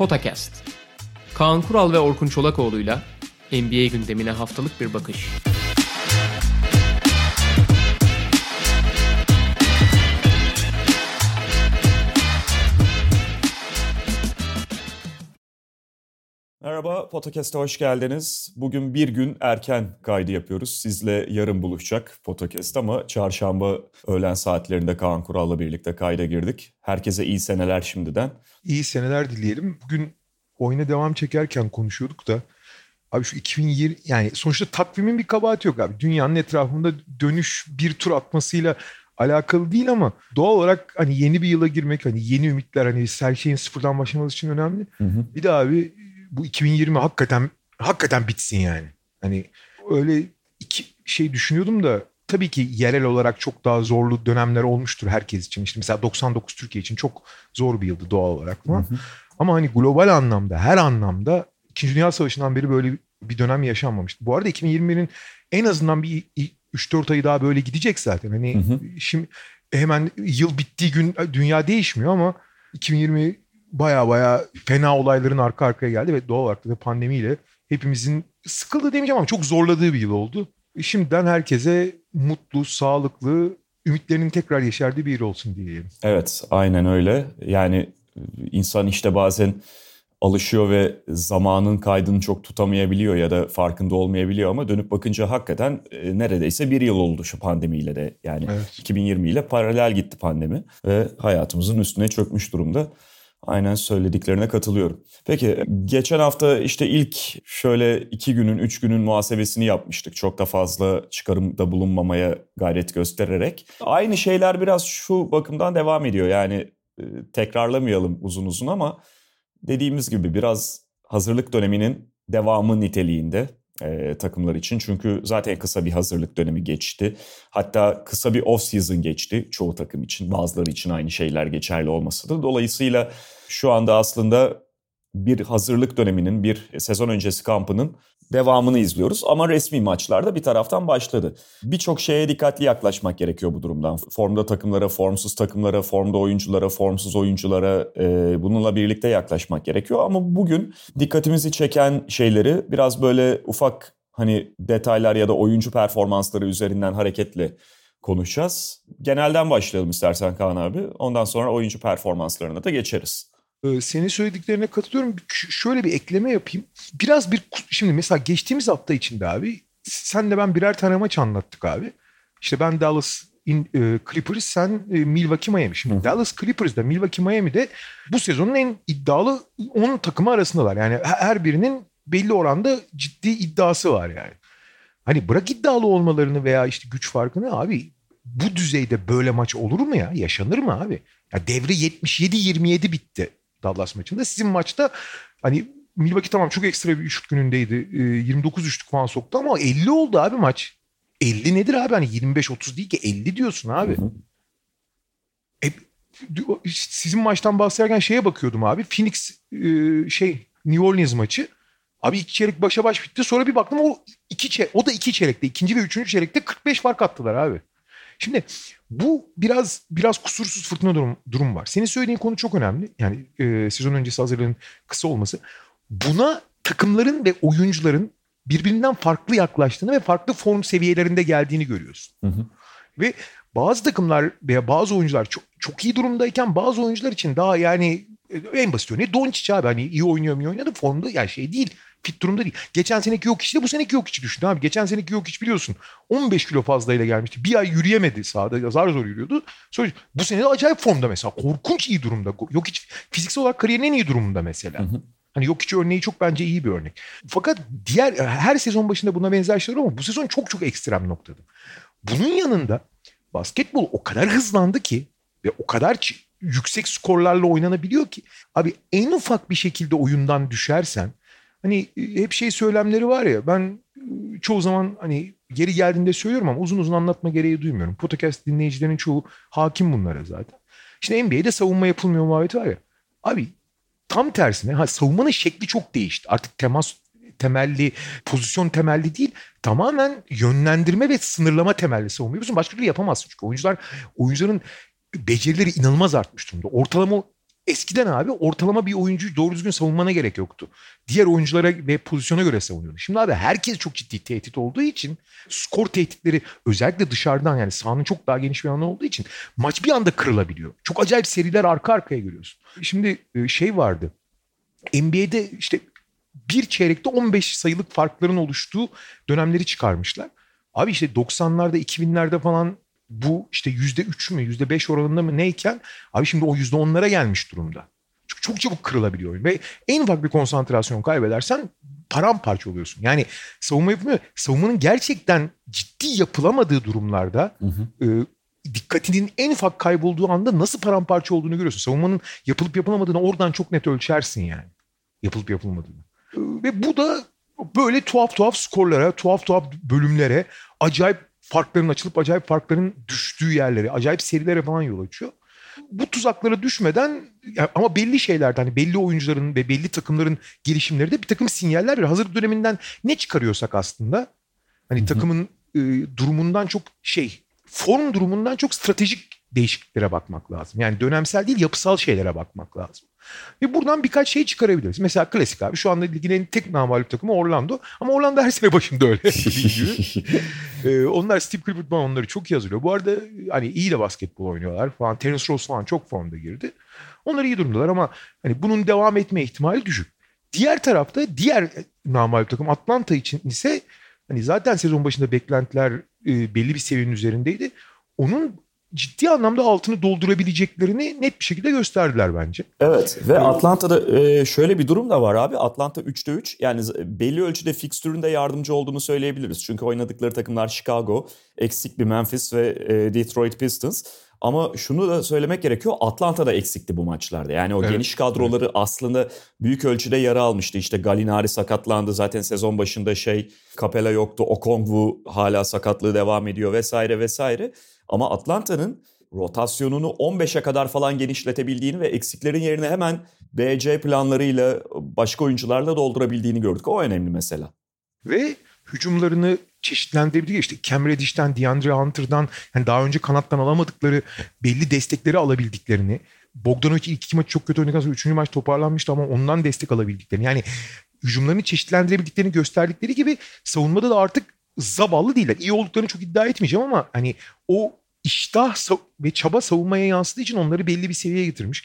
Potakast. Kaan Kural ve Orkun Çolakoğlu'yla NBA gündemine haftalık bir bakış. Merhaba, Podcast'a hoş geldiniz. Bugün bir gün erken kaydı yapıyoruz. Sizle yarın buluşacak Podcast ama çarşamba öğlen saatlerinde Kaan Kural'la birlikte kayda girdik. Herkese iyi seneler şimdiden. İyi seneler dileyelim. Bugün oyuna devam çekerken konuşuyorduk da abi şu 2020 yani sonuçta takvimin bir kabahati yok abi. Dünyanın etrafında dönüş bir tur atmasıyla alakalı değil ama doğal olarak hani yeni bir yıla girmek hani yeni ümitler hani her şeyin sıfırdan başlaması için önemli. Hı hı. Bir de abi bu 2020 hakikaten hakikaten bitsin yani. Hani öyle iki şey düşünüyordum da tabii ki yerel olarak çok daha zorlu dönemler olmuştur herkes için. İşte mesela 99 Türkiye için çok zor bir yıldı doğal olarak ama. Ama hani global anlamda her anlamda 2. Dünya Savaşı'ndan beri böyle bir dönem yaşanmamıştı. Bu arada 2021'in en azından bir 3-4 ayı daha böyle gidecek zaten. Hani Hı hı. şimdi hemen yıl bittiği gün dünya değişmiyor ama 2020 baya baya fena olayların arka arkaya geldi ve doğal olarak da pandemiyle hepimizin sıkıldı demeyeceğim ama çok zorladığı bir yıl oldu. Şimdiden herkese mutlu, sağlıklı, ümitlerinin tekrar yeşerdiği bir yıl olsun diyelim. Evet, aynen öyle. Yani insan işte bazen alışıyor ve zamanın kaydını çok tutamayabiliyor ya da farkında olmayabiliyor ama dönüp bakınca hakikaten e, neredeyse bir yıl oldu şu pandemiyle de. Yani Evet. 2020 ile paralel gitti pandemi ve hayatımızın üstüne çökmüş durumda. Aynen söylediklerine katılıyorum. Peki geçen hafta işte ilk şöyle iki günün, üç günün muhasebesini yapmıştık. Çok da fazla çıkarımda bulunmamaya gayret göstererek. Aynı şeyler biraz şu bakımdan devam ediyor. Yani e, tekrarlamayalım uzun uzun ama dediğimiz gibi biraz hazırlık döneminin devamı niteliğinde e, takımlar için. Çünkü zaten kısa bir hazırlık dönemi geçti. Hatta kısa bir off season geçti çoğu takım için. Bazıları için aynı şeyler geçerli olmasa da. Dolayısıyla şu anda aslında bir hazırlık döneminin, bir sezon öncesi kampının devamını izliyoruz. Ama resmi maçlarda bir taraftan başladı. Birçok şeye dikkatli yaklaşmak gerekiyor bu durumdan. Formda takımlara, formsuz takımlara, formda oyunculara, formsuz oyunculara e, bununla birlikte yaklaşmak gerekiyor. Ama bugün dikkatimizi çeken şeyleri biraz böyle ufak hani detaylar ya da oyuncu performansları üzerinden hareketle konuşacağız. Genelden başlayalım istersen Kaan abi. Ondan sonra oyuncu performanslarına da geçeriz. Ee, senin söylediklerine katılıyorum. Şöyle bir ekleme yapayım. Biraz bir şimdi mesela geçtiğimiz hafta içinde abi senle ben birer tane maç anlattık abi. İşte ben Dallas in, e, Clippers sen e, Milwaukee Miami. Şimdi Hı. Dallas Clippers'da Milwaukee Miami'de bu sezonun en iddialı 10 takımı arasındalar. Yani he- her birinin belli oranda ciddi iddiası var yani. Hani bırak iddialı olmalarını veya işte güç farkını abi bu düzeyde böyle maç olur mu ya? Yaşanır mı abi? Ya devre 77-27 bitti Dallas maçında. Sizin maçta hani Milwaukee tamam çok ekstra bir üçlük günündeydi. Ee, 29 üçlük falan soktu ama 50 oldu abi maç. 50 nedir abi? Hani 25-30 değil ki 50 diyorsun abi. Hı hı. E, sizin maçtan bahsederken şeye bakıyordum abi. Phoenix e, şey New Orleans maçı. Abi iki çeyrek başa baş bitti. Sonra bir baktım o iki çeyrek, o da iki çeyrekte. ikinci ve üçüncü çeyrekte 45 fark attılar abi. Şimdi bu biraz biraz kusursuz fırtına durum, durum var. Senin söylediğin konu çok önemli. Yani e, sezon öncesi hazırlığın kısa olması. Buna takımların ve oyuncuların birbirinden farklı yaklaştığını ve farklı form seviyelerinde geldiğini görüyorsun. Hı hı. Ve bazı takımlar veya bazı oyuncular çok, çok iyi durumdayken bazı oyuncular için daha yani e, en basit örneği Doncic abi hani iyi oynuyor mu oynadı formda yani şey değil fit durumda değil. Geçen seneki yok işte bu seneki yok içi düşün abi. Geçen seneki yok iç biliyorsun 15 kilo fazlayla gelmişti. Bir ay yürüyemedi sahada zar zor yürüyordu. Sonra bu sene de acayip formda mesela korkunç iyi durumda. Yok hiç fiziksel olarak kariyerin en iyi durumunda mesela. Hı hı. Hani yok hiç örneği çok bence iyi bir örnek. Fakat diğer her sezon başında buna benzer şeyler ama bu sezon çok çok ekstrem noktada. Bunun yanında basketbol o kadar hızlandı ki ve o kadar yüksek skorlarla oynanabiliyor ki abi en ufak bir şekilde oyundan düşersen hani e, hep şey söylemleri var ya ben e, çoğu zaman hani geri geldiğinde söylüyorum ama uzun uzun anlatma gereği duymuyorum. Podcast dinleyicilerin çoğu hakim bunlara zaten. Şimdi NBA'de savunma yapılmıyor muhabbeti var ya. Abi tam tersine ha, savunmanın şekli çok değişti. Artık temas temelli, pozisyon temelli değil. Tamamen yönlendirme ve sınırlama temelli savunma yapıyorsun. Başka türlü yapamazsın çünkü oyuncular oyuncuların becerileri inanılmaz artmış durumda. Ortalama Eskiden abi ortalama bir oyuncuyu doğru düzgün savunmana gerek yoktu. Diğer oyunculara ve pozisyona göre savunuyordu. Şimdi abi herkes çok ciddi tehdit olduğu için skor tehditleri özellikle dışarıdan yani sahanın çok daha geniş bir alanı olduğu için maç bir anda kırılabiliyor. Çok acayip seriler arka arkaya görüyorsun. Şimdi e, şey vardı. NBA'de işte bir çeyrekte 15 sayılık farkların oluştuğu dönemleri çıkarmışlar. Abi işte 90'larda 2000'lerde falan bu işte yüzde üç mü yüzde beş oranında mı neyken abi şimdi o yüzde onlara gelmiş durumda. Çünkü çok çabuk kırılabiliyor oyun ve en ufak bir konsantrasyon kaybedersen paramparça oluyorsun. Yani savunma yapımı savunmanın gerçekten ciddi yapılamadığı durumlarda hı hı. E, dikkatinin en ufak kaybolduğu anda nasıl paramparça olduğunu görüyorsun. Savunmanın yapılıp yapılamadığını oradan çok net ölçersin yani. Yapılıp yapılmadığını. Ve bu da böyle tuhaf tuhaf skorlara, tuhaf tuhaf bölümlere, acayip farkların açılıp acayip farkların düştüğü yerlere, acayip serilere falan yol açıyor. Bu tuzaklara düşmeden ama belli şeylerden hani belli oyuncuların ve belli takımların gelişimleri de bir takım sinyaller veriyor. Hazır döneminden ne çıkarıyorsak aslında hani takımın e, durumundan çok şey form durumundan çok stratejik değişikliklere bakmak lazım. Yani dönemsel değil yapısal şeylere bakmak lazım. Ve buradan birkaç şey çıkarabiliriz. Mesela klasik abi şu anda ligin en tek namalip takımı Orlando. Ama Orlando her sene başında öyle. ee, onlar Steve Clifford onları çok iyi hazırlıyor. Bu arada hani iyi de basketbol oynuyorlar falan. Terence Ross falan çok formda girdi. Onlar iyi durumdalar ama hani bunun devam etme ihtimali düşük. Diğer tarafta diğer namalip takım Atlanta için ise hani zaten sezon başında beklentiler e, belli bir seviyenin üzerindeydi. Onun ciddi anlamda altını doldurabileceklerini net bir şekilde gösterdiler bence. Evet ve Atlanta'da e, şöyle bir durum da var abi. Atlanta 3'te 3 yani belli ölçüde fikstüründe yardımcı olduğunu söyleyebiliriz. Çünkü oynadıkları takımlar Chicago, eksik bir Memphis ve e, Detroit Pistons. Ama şunu da söylemek gerekiyor. Atlanta da eksikti bu maçlarda. Yani o evet. geniş kadroları evet. aslında büyük ölçüde yara almıştı. İşte Galinari sakatlandı. Zaten sezon başında şey Capella yoktu. Okongwu hala sakatlığı devam ediyor vesaire vesaire. Ama Atlanta'nın rotasyonunu 15'e kadar falan genişletebildiğini ve eksiklerin yerine hemen BC planlarıyla başka oyuncularla doldurabildiğini gördük. O önemli mesela. Ve hücumlarını çeşitlendirebildiği işte Cam Reddish'ten, DeAndre Hunter'dan yani daha önce kanattan alamadıkları belli destekleri alabildiklerini Bogdanovic ilk iki maç çok kötü oynadıktan sonra üçüncü maç toparlanmıştı ama ondan destek alabildiklerini yani hücumlarını çeşitlendirebildiklerini gösterdikleri gibi savunmada da artık zavallı değiller. İyi olduklarını çok iddia etmeyeceğim ama hani o iştah ve çaba savunmaya yansıdığı için onları belli bir seviyeye getirmiş.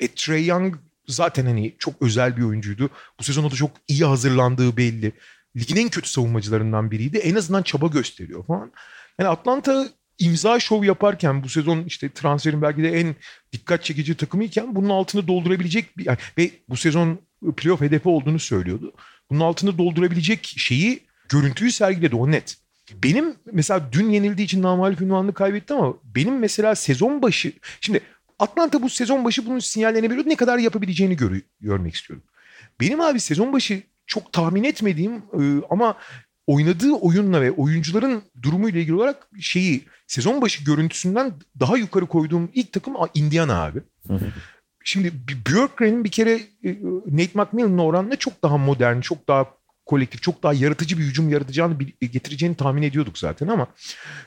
E, Trey Young zaten hani çok özel bir oyuncuydu. Bu sezonda da çok iyi hazırlandığı belli. Ligin en kötü savunmacılarından biriydi. En azından çaba gösteriyor falan. Yani Atlanta imza şov yaparken bu sezon işte transferin belki de en dikkat çekici takımıyken bunun altını doldurabilecek bir yani, ve bu sezon playoff hedefi olduğunu söylüyordu. Bunun altını doldurabilecek şeyi görüntüyü sergiledi o net. Benim mesela dün yenildiği için namalip ünvanını kaybetti ama benim mesela sezon başı şimdi Atlanta bu sezon başı bunun sinyallerini veriyordu. Ne kadar yapabileceğini gör, görmek istiyorum. Benim abi sezon başı çok tahmin etmediğim e, ama oynadığı oyunla ve oyuncuların durumuyla ilgili olarak şeyi sezon başı görüntüsünden daha yukarı koyduğum ilk takım Indiana abi. Şimdi Björkgren'in bir kere e, Nate McMillan'ın oranla çok daha modern, çok daha kolektif çok daha yaratıcı bir hücum yaratacağını getireceğini tahmin ediyorduk zaten ama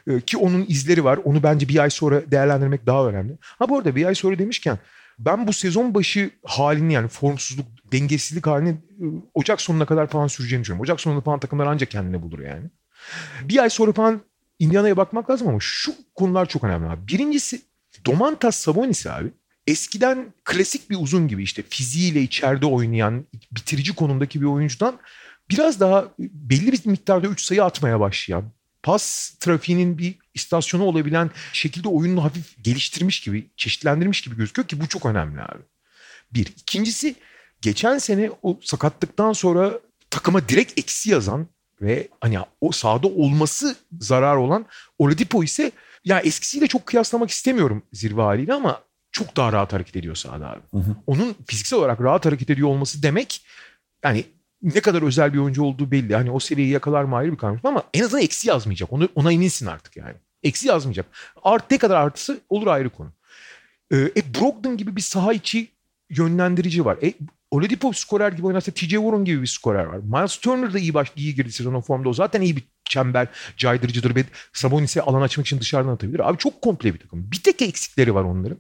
e, ki onun izleri var. Onu bence bir ay sonra değerlendirmek daha önemli. Ha bu arada bir ay sonra demişken ben bu sezon başı halini yani formsuzluk, dengesizlik halini e, Ocak sonuna kadar falan süreceğini düşünüyorum. Ocak sonunda falan takımlar ancak kendine bulur yani. Bir ay sonra falan Indiana'ya bakmak lazım ama şu konular çok önemli abi. Birincisi Domantas Sabonis abi eskiden klasik bir uzun gibi işte fiziğiyle içeride oynayan bitirici konumdaki bir oyuncudan biraz daha belli bir miktarda 3 sayı atmaya başlayan, pas trafiğinin bir istasyonu olabilen şekilde oyununu hafif geliştirmiş gibi, çeşitlendirmiş gibi gözüküyor ki bu çok önemli abi. Bir. İkincisi geçen sene o sakatlıktan sonra takıma direkt eksi yazan ve hani o sahada olması zarar olan Oladipo ise ya eskisiyle çok kıyaslamak istemiyorum zirve haliyle ama çok daha rahat hareket ediyor sahada abi. Hı hı. Onun fiziksel olarak rahat hareket ediyor olması demek yani ne kadar özel bir oyuncu olduğu belli. Hani o seriyi yakalar mı ayrı bir karmaşa ama en azından eksi yazmayacak. Onu, ona eminsin artık yani. Eksi yazmayacak. Art, ne kadar artısı olur ayrı konu. Ee, e, Brogdon gibi bir saha içi yönlendirici var. E, Oladipo skorer gibi oynarsa TJ Warren gibi bir skorer var. Miles Turner da iyi baş, iyi girdi sezonun formda. O zaten iyi bir çember caydırıcıdır ve Sabonis'e alan açmak için dışarıdan atabilir. Abi çok komple bir takım. Bir tek eksikleri var onların.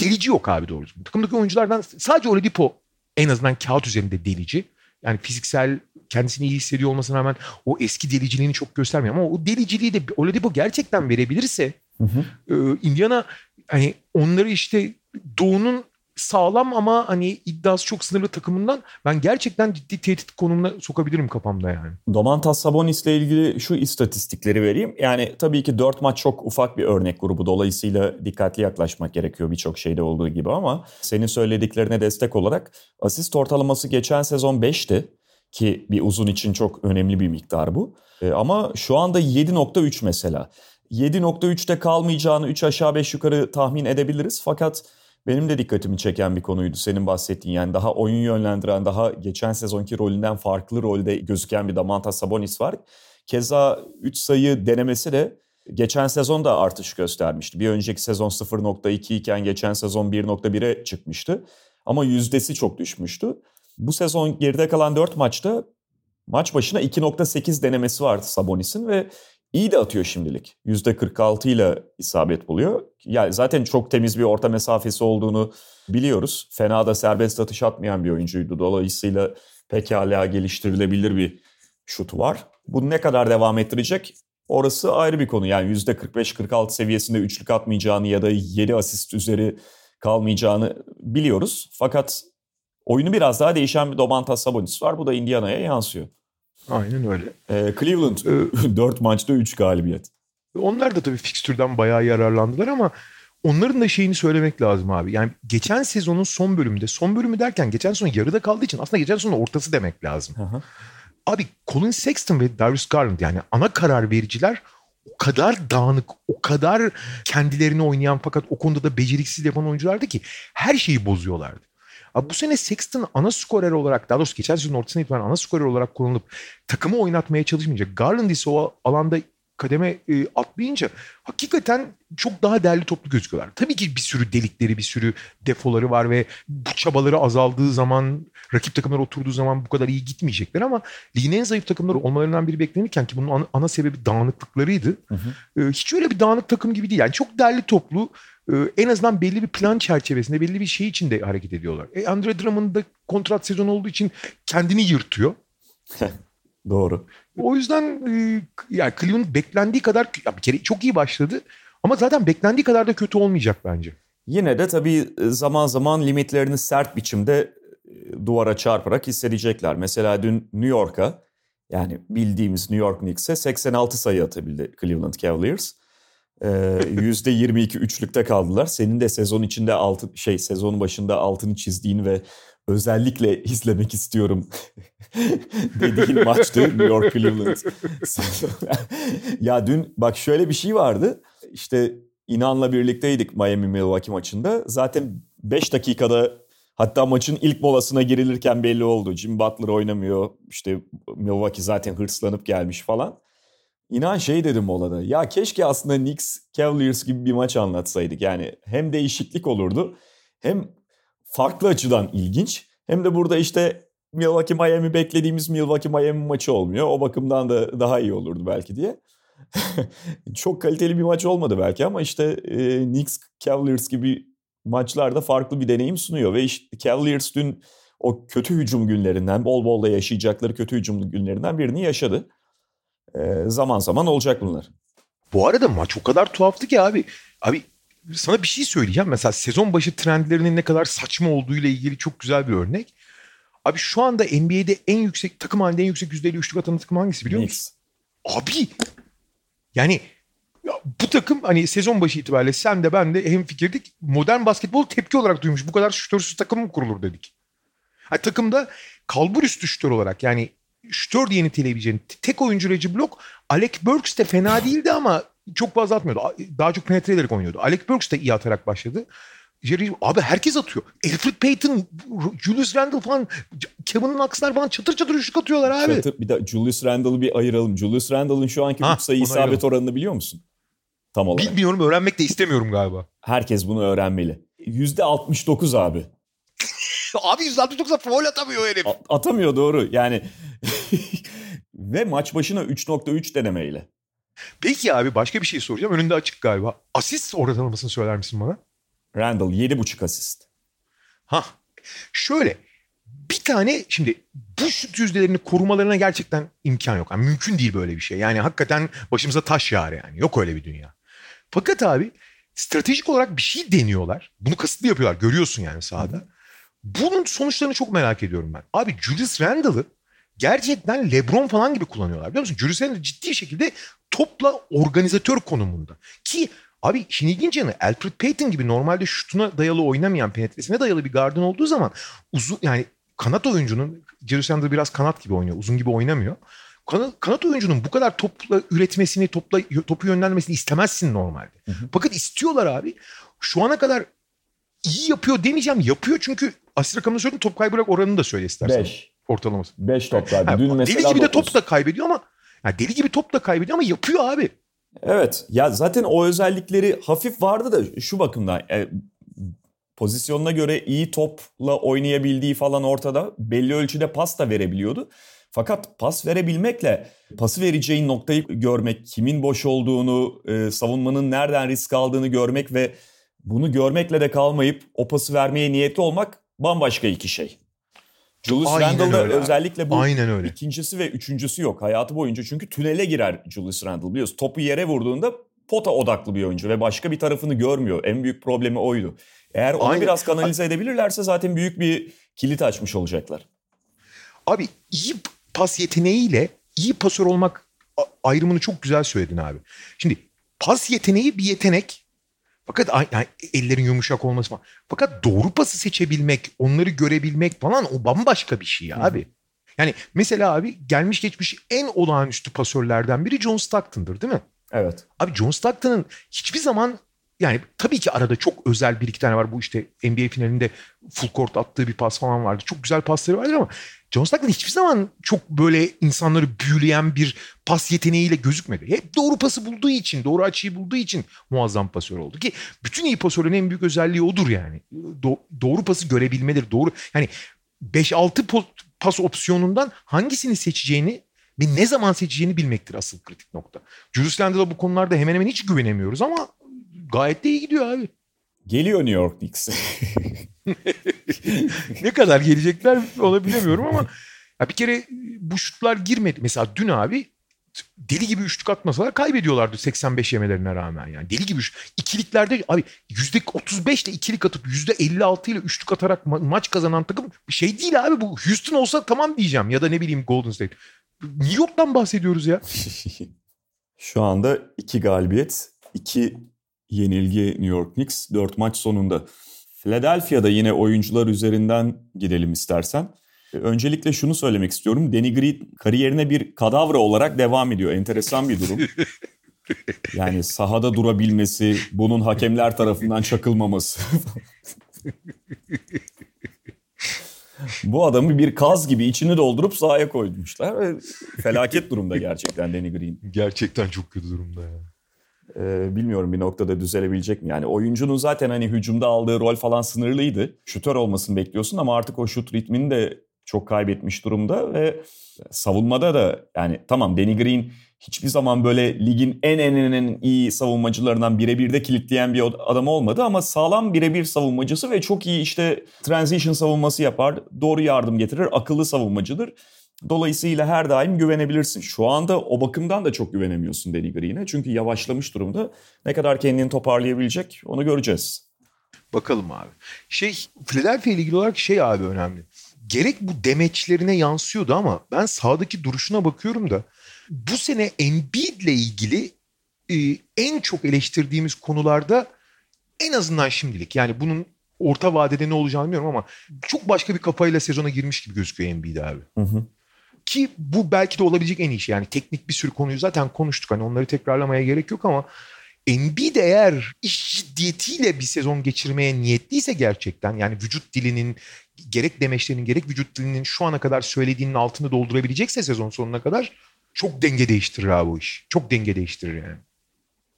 delici yok abi doğrusu. Takımdaki oyunculardan sadece Oladipo en azından kağıt üzerinde delici. Yani fiziksel kendisini iyi hissediyor olmasına rağmen o eski deliciliğini çok göstermiyor. Ama o deliciliği de Oladipo gerçekten verebilirse Hı hı. e, Indiana hani onları işte Doğu'nun sağlam ama hani iddiası çok sınırlı takımından ben gerçekten ciddi tehdit konumuna sokabilirim kafamda yani. Domantas Sabonis'le ilgili şu istatistikleri vereyim. Yani tabii ki 4 maç çok ufak bir örnek grubu. Dolayısıyla dikkatli yaklaşmak gerekiyor birçok şeyde olduğu gibi ama senin söylediklerine destek olarak asist ortalaması geçen sezon 5'ti ki bir uzun için çok önemli bir miktar bu. E, ama şu anda 7.3 mesela. 7.3'te kalmayacağını 3 aşağı 5 yukarı tahmin edebiliriz fakat benim de dikkatimi çeken bir konuydu senin bahsettiğin. Yani daha oyun yönlendiren, daha geçen sezonki rolünden farklı rolde gözüken bir Damantas Sabonis var. Keza 3 sayı denemesi de geçen sezon da artış göstermişti. Bir önceki sezon 0.2 iken geçen sezon 1.1'e çıkmıştı. Ama yüzdesi çok düşmüştü. Bu sezon geride kalan 4 maçta maç başına 2.8 denemesi vardı Sabonis'in ve iyi de atıyor şimdilik. %46 ile isabet buluyor. Yani zaten çok temiz bir orta mesafesi olduğunu biliyoruz. Fena da serbest atış atmayan bir oyuncuydu. Dolayısıyla pekala geliştirilebilir bir şutu var. Bu ne kadar devam ettirecek? Orası ayrı bir konu. Yani %45-46 seviyesinde üçlük atmayacağını ya da 7 asist üzeri kalmayacağını biliyoruz. Fakat oyunu biraz daha değişen bir Domantas Sabonis var. Bu da Indiana'ya yansıyor. Aynen öyle. Ee, Cleveland 4 maçta 3 galibiyet. Onlar da tabii fikstürden bayağı yararlandılar ama onların da şeyini söylemek lazım abi. Yani geçen sezonun son bölümünde, son bölümü derken geçen sezon yarıda kaldığı için aslında geçen sezonun ortası demek lazım. Aha. Abi Colin Sexton ve Darius Garland yani ana karar vericiler o kadar dağınık, o kadar kendilerini oynayan fakat o konuda da beceriksiz yapan oyunculardı ki her şeyi bozuyorlardı. Abi bu sene Sexton ana skorer olarak daha doğrusu geçen sezonun ortasına itibaren ana skorer olarak kullanılıp takımı oynatmaya çalışmayacak. Garland ise o alanda kademe e, atlayınca hakikaten çok daha değerli toplu gözüküyorlar. Tabii ki bir sürü delikleri, bir sürü defoları var ve bu çabaları azaldığı zaman, rakip takımlar oturduğu zaman bu kadar iyi gitmeyecekler ama ligin en zayıf takımları olmalarından biri beklenirken ki bunun ana, ana sebebi dağınıklıklarıydı. Hı hı. E, hiç öyle bir dağınık takım gibi değil. Yani çok değerli toplu, en azından belli bir plan çerçevesinde, belli bir şey içinde hareket ediyorlar. E, Andre Drummond da kontrat sezonu olduğu için kendini yırtıyor. Doğru. O yüzden e, yani Cleveland beklendiği kadar ya bir kere çok iyi başladı ama zaten beklendiği kadar da kötü olmayacak bence. Yine de tabii zaman zaman limitlerini sert biçimde e, duvara çarparak hissedecekler. Mesela dün New York'a yani bildiğimiz New York Knicks'e 86 sayı atabildi Cleveland Cavaliers. Ee, %22 üçlükte kaldılar. Senin de sezon içinde altı şey sezon başında altını çizdiğin ve özellikle izlemek istiyorum dediğin maçtı New York Cleveland. ya dün bak şöyle bir şey vardı. İşte İnan'la birlikteydik Miami Milwaukee maçında. Zaten 5 dakikada hatta maçın ilk molasına girilirken belli oldu. Jim Butler oynamıyor. İşte Milwaukee zaten hırslanıp gelmiş falan. İnan şey dedim molada. Ya keşke aslında Knicks Cavaliers gibi bir maç anlatsaydık. Yani hem değişiklik olurdu hem farklı açıdan ilginç. Hem de burada işte Milwaukee Miami beklediğimiz Milwaukee Miami maçı olmuyor. O bakımdan da daha iyi olurdu belki diye. Çok kaliteli bir maç olmadı belki ama işte e, Knicks Cavaliers gibi maçlarda farklı bir deneyim sunuyor. Ve işte Cavaliers dün o kötü hücum günlerinden, bol bol da yaşayacakları kötü hücum günlerinden birini yaşadı. E, zaman zaman olacak bunlar. Bu arada maç o kadar tuhaftı ki abi. Abi sana bir şey söyleyeceğim. Mesela sezon başı trendlerinin ne kadar saçma olduğuyla ilgili çok güzel bir örnek. Abi şu anda NBA'de en yüksek takım halinde en yüksek yüzdeli üçlük atan takım hangisi biliyor musun? Abi yani ya bu takım hani sezon başı itibariyle sen de ben de hem fikirdik. Modern basketbol tepki olarak duymuş. Bu kadar şütörsüz takım mı kurulur dedik. Yani takımda kalbur üstü şütör olarak yani şütör diye niteleyebileceğin tek oyuncu Reggie Block. Alec Burks de fena değildi ama çok fazla atmıyordu. Daha çok penetre ederek oynuyordu. Alec Burks de iyi atarak başladı. Jerry, abi herkes atıyor. Alfred Payton, Julius Randle falan, Kevin Knox'lar falan çatır çatır üçlük atıyorlar abi. Çatır, bir de Julius Randle'ı bir ayıralım. Julius Randle'ın şu anki Ha, sayı isabet ayıralım. oranını biliyor musun? Tam olarak. Bilmiyorum öğrenmek de istemiyorum galiba. Herkes bunu öğrenmeli. %69 abi. abi 169'a foul atamıyor herif. A- atamıyor doğru. Yani ve maç başına 3.3 denemeyle. Peki abi başka bir şey soracağım. Önünde açık galiba. Asist ortalamasını söyler misin bana? Randall 7.5 asist. Ha şöyle bir tane şimdi bu şut yüzdelerini korumalarına gerçekten imkan yok. Yani mümkün değil böyle bir şey. Yani hakikaten başımıza taş yağar yani. Yok öyle bir dünya. Fakat abi stratejik olarak bir şey deniyorlar. Bunu kasıtlı yapıyorlar. Görüyorsun yani sahada. Bunun sonuçlarını çok merak ediyorum ben. Abi Julius Randle'ı gerçekten LeBron falan gibi kullanıyorlar. Biliyor musun? Julius Randle ciddi şekilde topla organizatör konumunda. Ki abi işin ilginç yanı Alfred Payton gibi normalde şutuna dayalı oynamayan penetresine dayalı bir garden olduğu zaman uzun yani kanat oyuncunun Randle biraz kanat gibi oynuyor. Uzun gibi oynamıyor. Kanat, kanat oyuncunun bu kadar topla üretmesini, topla topu yönlendirmesini istemezsin normalde. Hı hı. Fakat istiyorlar abi. Şu ana kadar iyi yapıyor demeyeceğim. Yapıyor çünkü asist rakamını söyledim. Top kaybı oranını da söyle istersen. 5. Ortalaması. 5 top kaybı. Dün mesela deli gibi de top da kaybediyor ama yani deli gibi top da kaybediyor ama yapıyor abi. Evet. Ya zaten o özellikleri hafif vardı da şu bakımdan e, pozisyonuna göre iyi topla oynayabildiği falan ortada. Belli ölçüde pas da verebiliyordu. Fakat pas verebilmekle pası vereceğin noktayı görmek, kimin boş olduğunu, e, savunmanın nereden risk aldığını görmek ve bunu görmekle de kalmayıp o pası vermeye niyetli olmak bambaşka iki şey. Julius Randle'da özellikle bu Aynen öyle. ikincisi ve üçüncüsü yok hayatı boyunca. Çünkü tünele girer Julius Randle biliyorsun. Topu yere vurduğunda pota odaklı bir oyuncu ve başka bir tarafını görmüyor. En büyük problemi oydu. Eğer onu Aynen. biraz kanalize edebilirlerse zaten büyük bir kilit açmış olacaklar. Abi iyi pas yeteneğiyle iyi pasör olmak ayrımını çok güzel söyledin abi. Şimdi pas yeteneği bir yetenek. Fakat yani ellerin yumuşak olması falan. Fakat doğru pası seçebilmek, onları görebilmek falan o bambaşka bir şey abi. Yani mesela abi gelmiş geçmiş en olağanüstü pasörlerden biri John Stockton'dır değil mi? Evet. Abi John Stockton'ın hiçbir zaman yani tabii ki arada çok özel bir iki tane var. Bu işte NBA finalinde full court attığı bir pas falan vardı. Çok güzel pasları vardır ama John Stockton hiçbir zaman çok böyle insanları büyüleyen bir pas yeteneğiyle gözükmedi. Hep doğru pası bulduğu için, doğru açıyı bulduğu için muazzam pasör oldu. Ki bütün iyi pasörün en büyük özelliği odur yani. Do- doğru pası görebilmedir. Doğru yani 5-6 pas opsiyonundan hangisini seçeceğini ve ne zaman seçeceğini bilmektir asıl kritik nokta. Julius bu konularda hemen hemen hiç güvenemiyoruz ama gayet de iyi gidiyor abi. Geliyor New York Knicks. ne kadar gelecekler onu bilemiyorum ama ya bir kere bu şutlar girmedi. Mesela dün abi deli gibi üçlük atmasalar kaybediyorlardı 85 yemelerine rağmen yani. Deli gibi ikiliklerde abi %35 ile ikilik atıp %56 ile üçlük atarak ma- maç kazanan takım bir şey değil abi bu. Houston olsa tamam diyeceğim ya da ne bileyim Golden State. New York'tan bahsediyoruz ya. Şu anda iki galibiyet, iki yenilgi New York Knicks 4 maç sonunda. Philadelphia'da yine oyuncular üzerinden gidelim istersen. Öncelikle şunu söylemek istiyorum. Danny Green kariyerine bir kadavra olarak devam ediyor. Enteresan bir durum. Yani sahada durabilmesi, bunun hakemler tarafından çakılmaması. Bu adamı bir kaz gibi içini doldurup sahaya koymuşlar. Felaket durumda gerçekten Danny Green. Gerçekten çok kötü durumda ya. Ee, bilmiyorum bir noktada düzelebilecek mi? Yani oyuncunun zaten hani hücumda aldığı rol falan sınırlıydı. Şutör olmasını bekliyorsun ama artık o şut ritmini de çok kaybetmiş durumda ve savunmada da yani tamam Danny Green hiçbir zaman böyle ligin en en en, en iyi savunmacılarından birebir de kilitleyen bir adam olmadı ama sağlam birebir savunmacısı ve çok iyi işte transition savunması yapar, doğru yardım getirir, akıllı savunmacıdır. Dolayısıyla her daim güvenebilirsin. Şu anda o bakımdan da çok güvenemiyorsun Danny Green'e. Çünkü yavaşlamış durumda. Ne kadar kendini toparlayabilecek onu göreceğiz. Bakalım abi. Şey Philadelphia ile ilgili olarak şey abi önemli. Gerek bu demeçlerine yansıyordu ama ben sahadaki duruşuna bakıyorum da bu sene Embiid ile ilgili e, en çok eleştirdiğimiz konularda en azından şimdilik yani bunun orta vadede ne olacağını bilmiyorum ama çok başka bir kafayla sezona girmiş gibi gözüküyor Embiid abi. Hı hı. Ki bu belki de olabilecek en iyi şey. Yani teknik bir sürü konuyu zaten konuştuk. Hani onları tekrarlamaya gerek yok ama Embiid eğer iş ciddiyetiyle bir sezon geçirmeye niyetliyse gerçekten yani vücut dilinin gerek demeçlerinin gerek vücut dilinin şu ana kadar söylediğinin altını doldurabilecekse sezon sonuna kadar çok denge değiştirir abi bu iş. Çok denge değiştirir yani.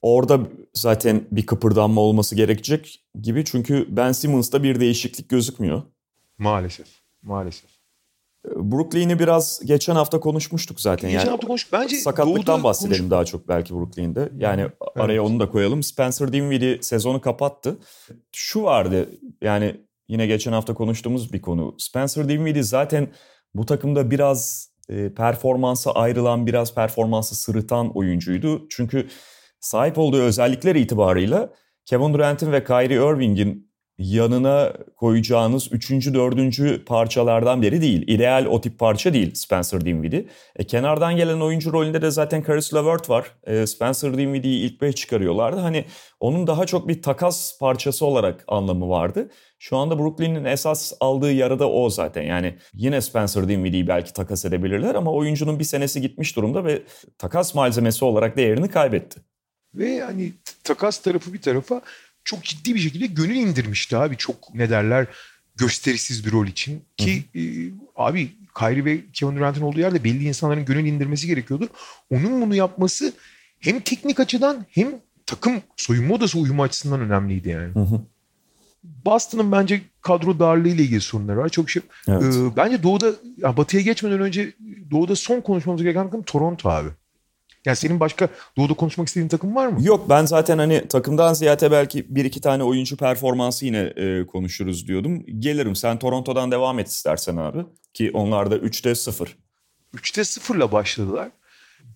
Orada zaten bir kıpırdanma olması gerekecek gibi çünkü Ben Simmons'ta bir değişiklik gözükmüyor. Maalesef. Maalesef. Brooklyn'i biraz geçen hafta konuşmuştuk zaten. Geçen yani hafta konuştuk. Bence sakatlıktan bahsedelim konuş... daha çok belki Brooklyn'de. Yani evet. araya onu da koyalım. Spencer Dinwiddie sezonu kapattı. Şu vardı yani yine geçen hafta konuştuğumuz bir konu. Spencer Dinwiddie zaten bu takımda biraz e, performansa ayrılan, biraz performansı sırıtan oyuncuydu. Çünkü sahip olduğu özellikler itibarıyla Kevin Durant'in ve Kyrie Irving'in yanına koyacağınız üçüncü, dördüncü parçalardan biri değil. İdeal o tip parça değil Spencer Dinwiddie. E, kenardan gelen oyuncu rolünde de zaten Caris LeVert var. E, Spencer Dinwiddie'yi ilk beş çıkarıyorlardı. Hani onun daha çok bir takas parçası olarak anlamı vardı. Şu anda Brooklyn'in esas aldığı yarı da o zaten. Yani yine Spencer Dinwiddie'yi belki takas edebilirler ama oyuncunun bir senesi gitmiş durumda ve takas malzemesi olarak değerini kaybetti. Ve hani takas tarafı bir tarafa çok ciddi bir şekilde gönül indirmişti abi. Çok ne derler gösterisiz bir rol için. Ki e, abi Kyrie ve Kevin Durant'ın olduğu yerde belli insanların gönül indirmesi gerekiyordu. Onun bunu yapması hem teknik açıdan hem takım soyunma odası uyumu açısından önemliydi yani. Hı hı. Boston'ın bence kadro darlığı ile ilgili sorunları var. Çok şey. Evet. E, bence Doğu'da ya Batı'ya geçmeden önce Doğu'da son konuşmamız gereken takım Toronto abi. Yani senin başka doğuda konuşmak istediğin takım var mı? Yok ben zaten hani takımdan ziyade belki bir iki tane oyuncu performansı yine e, konuşuruz diyordum. Gelirim sen Toronto'dan devam et istersen abi. Ki onlar da 3'te 0. 3'te 0 ile başladılar.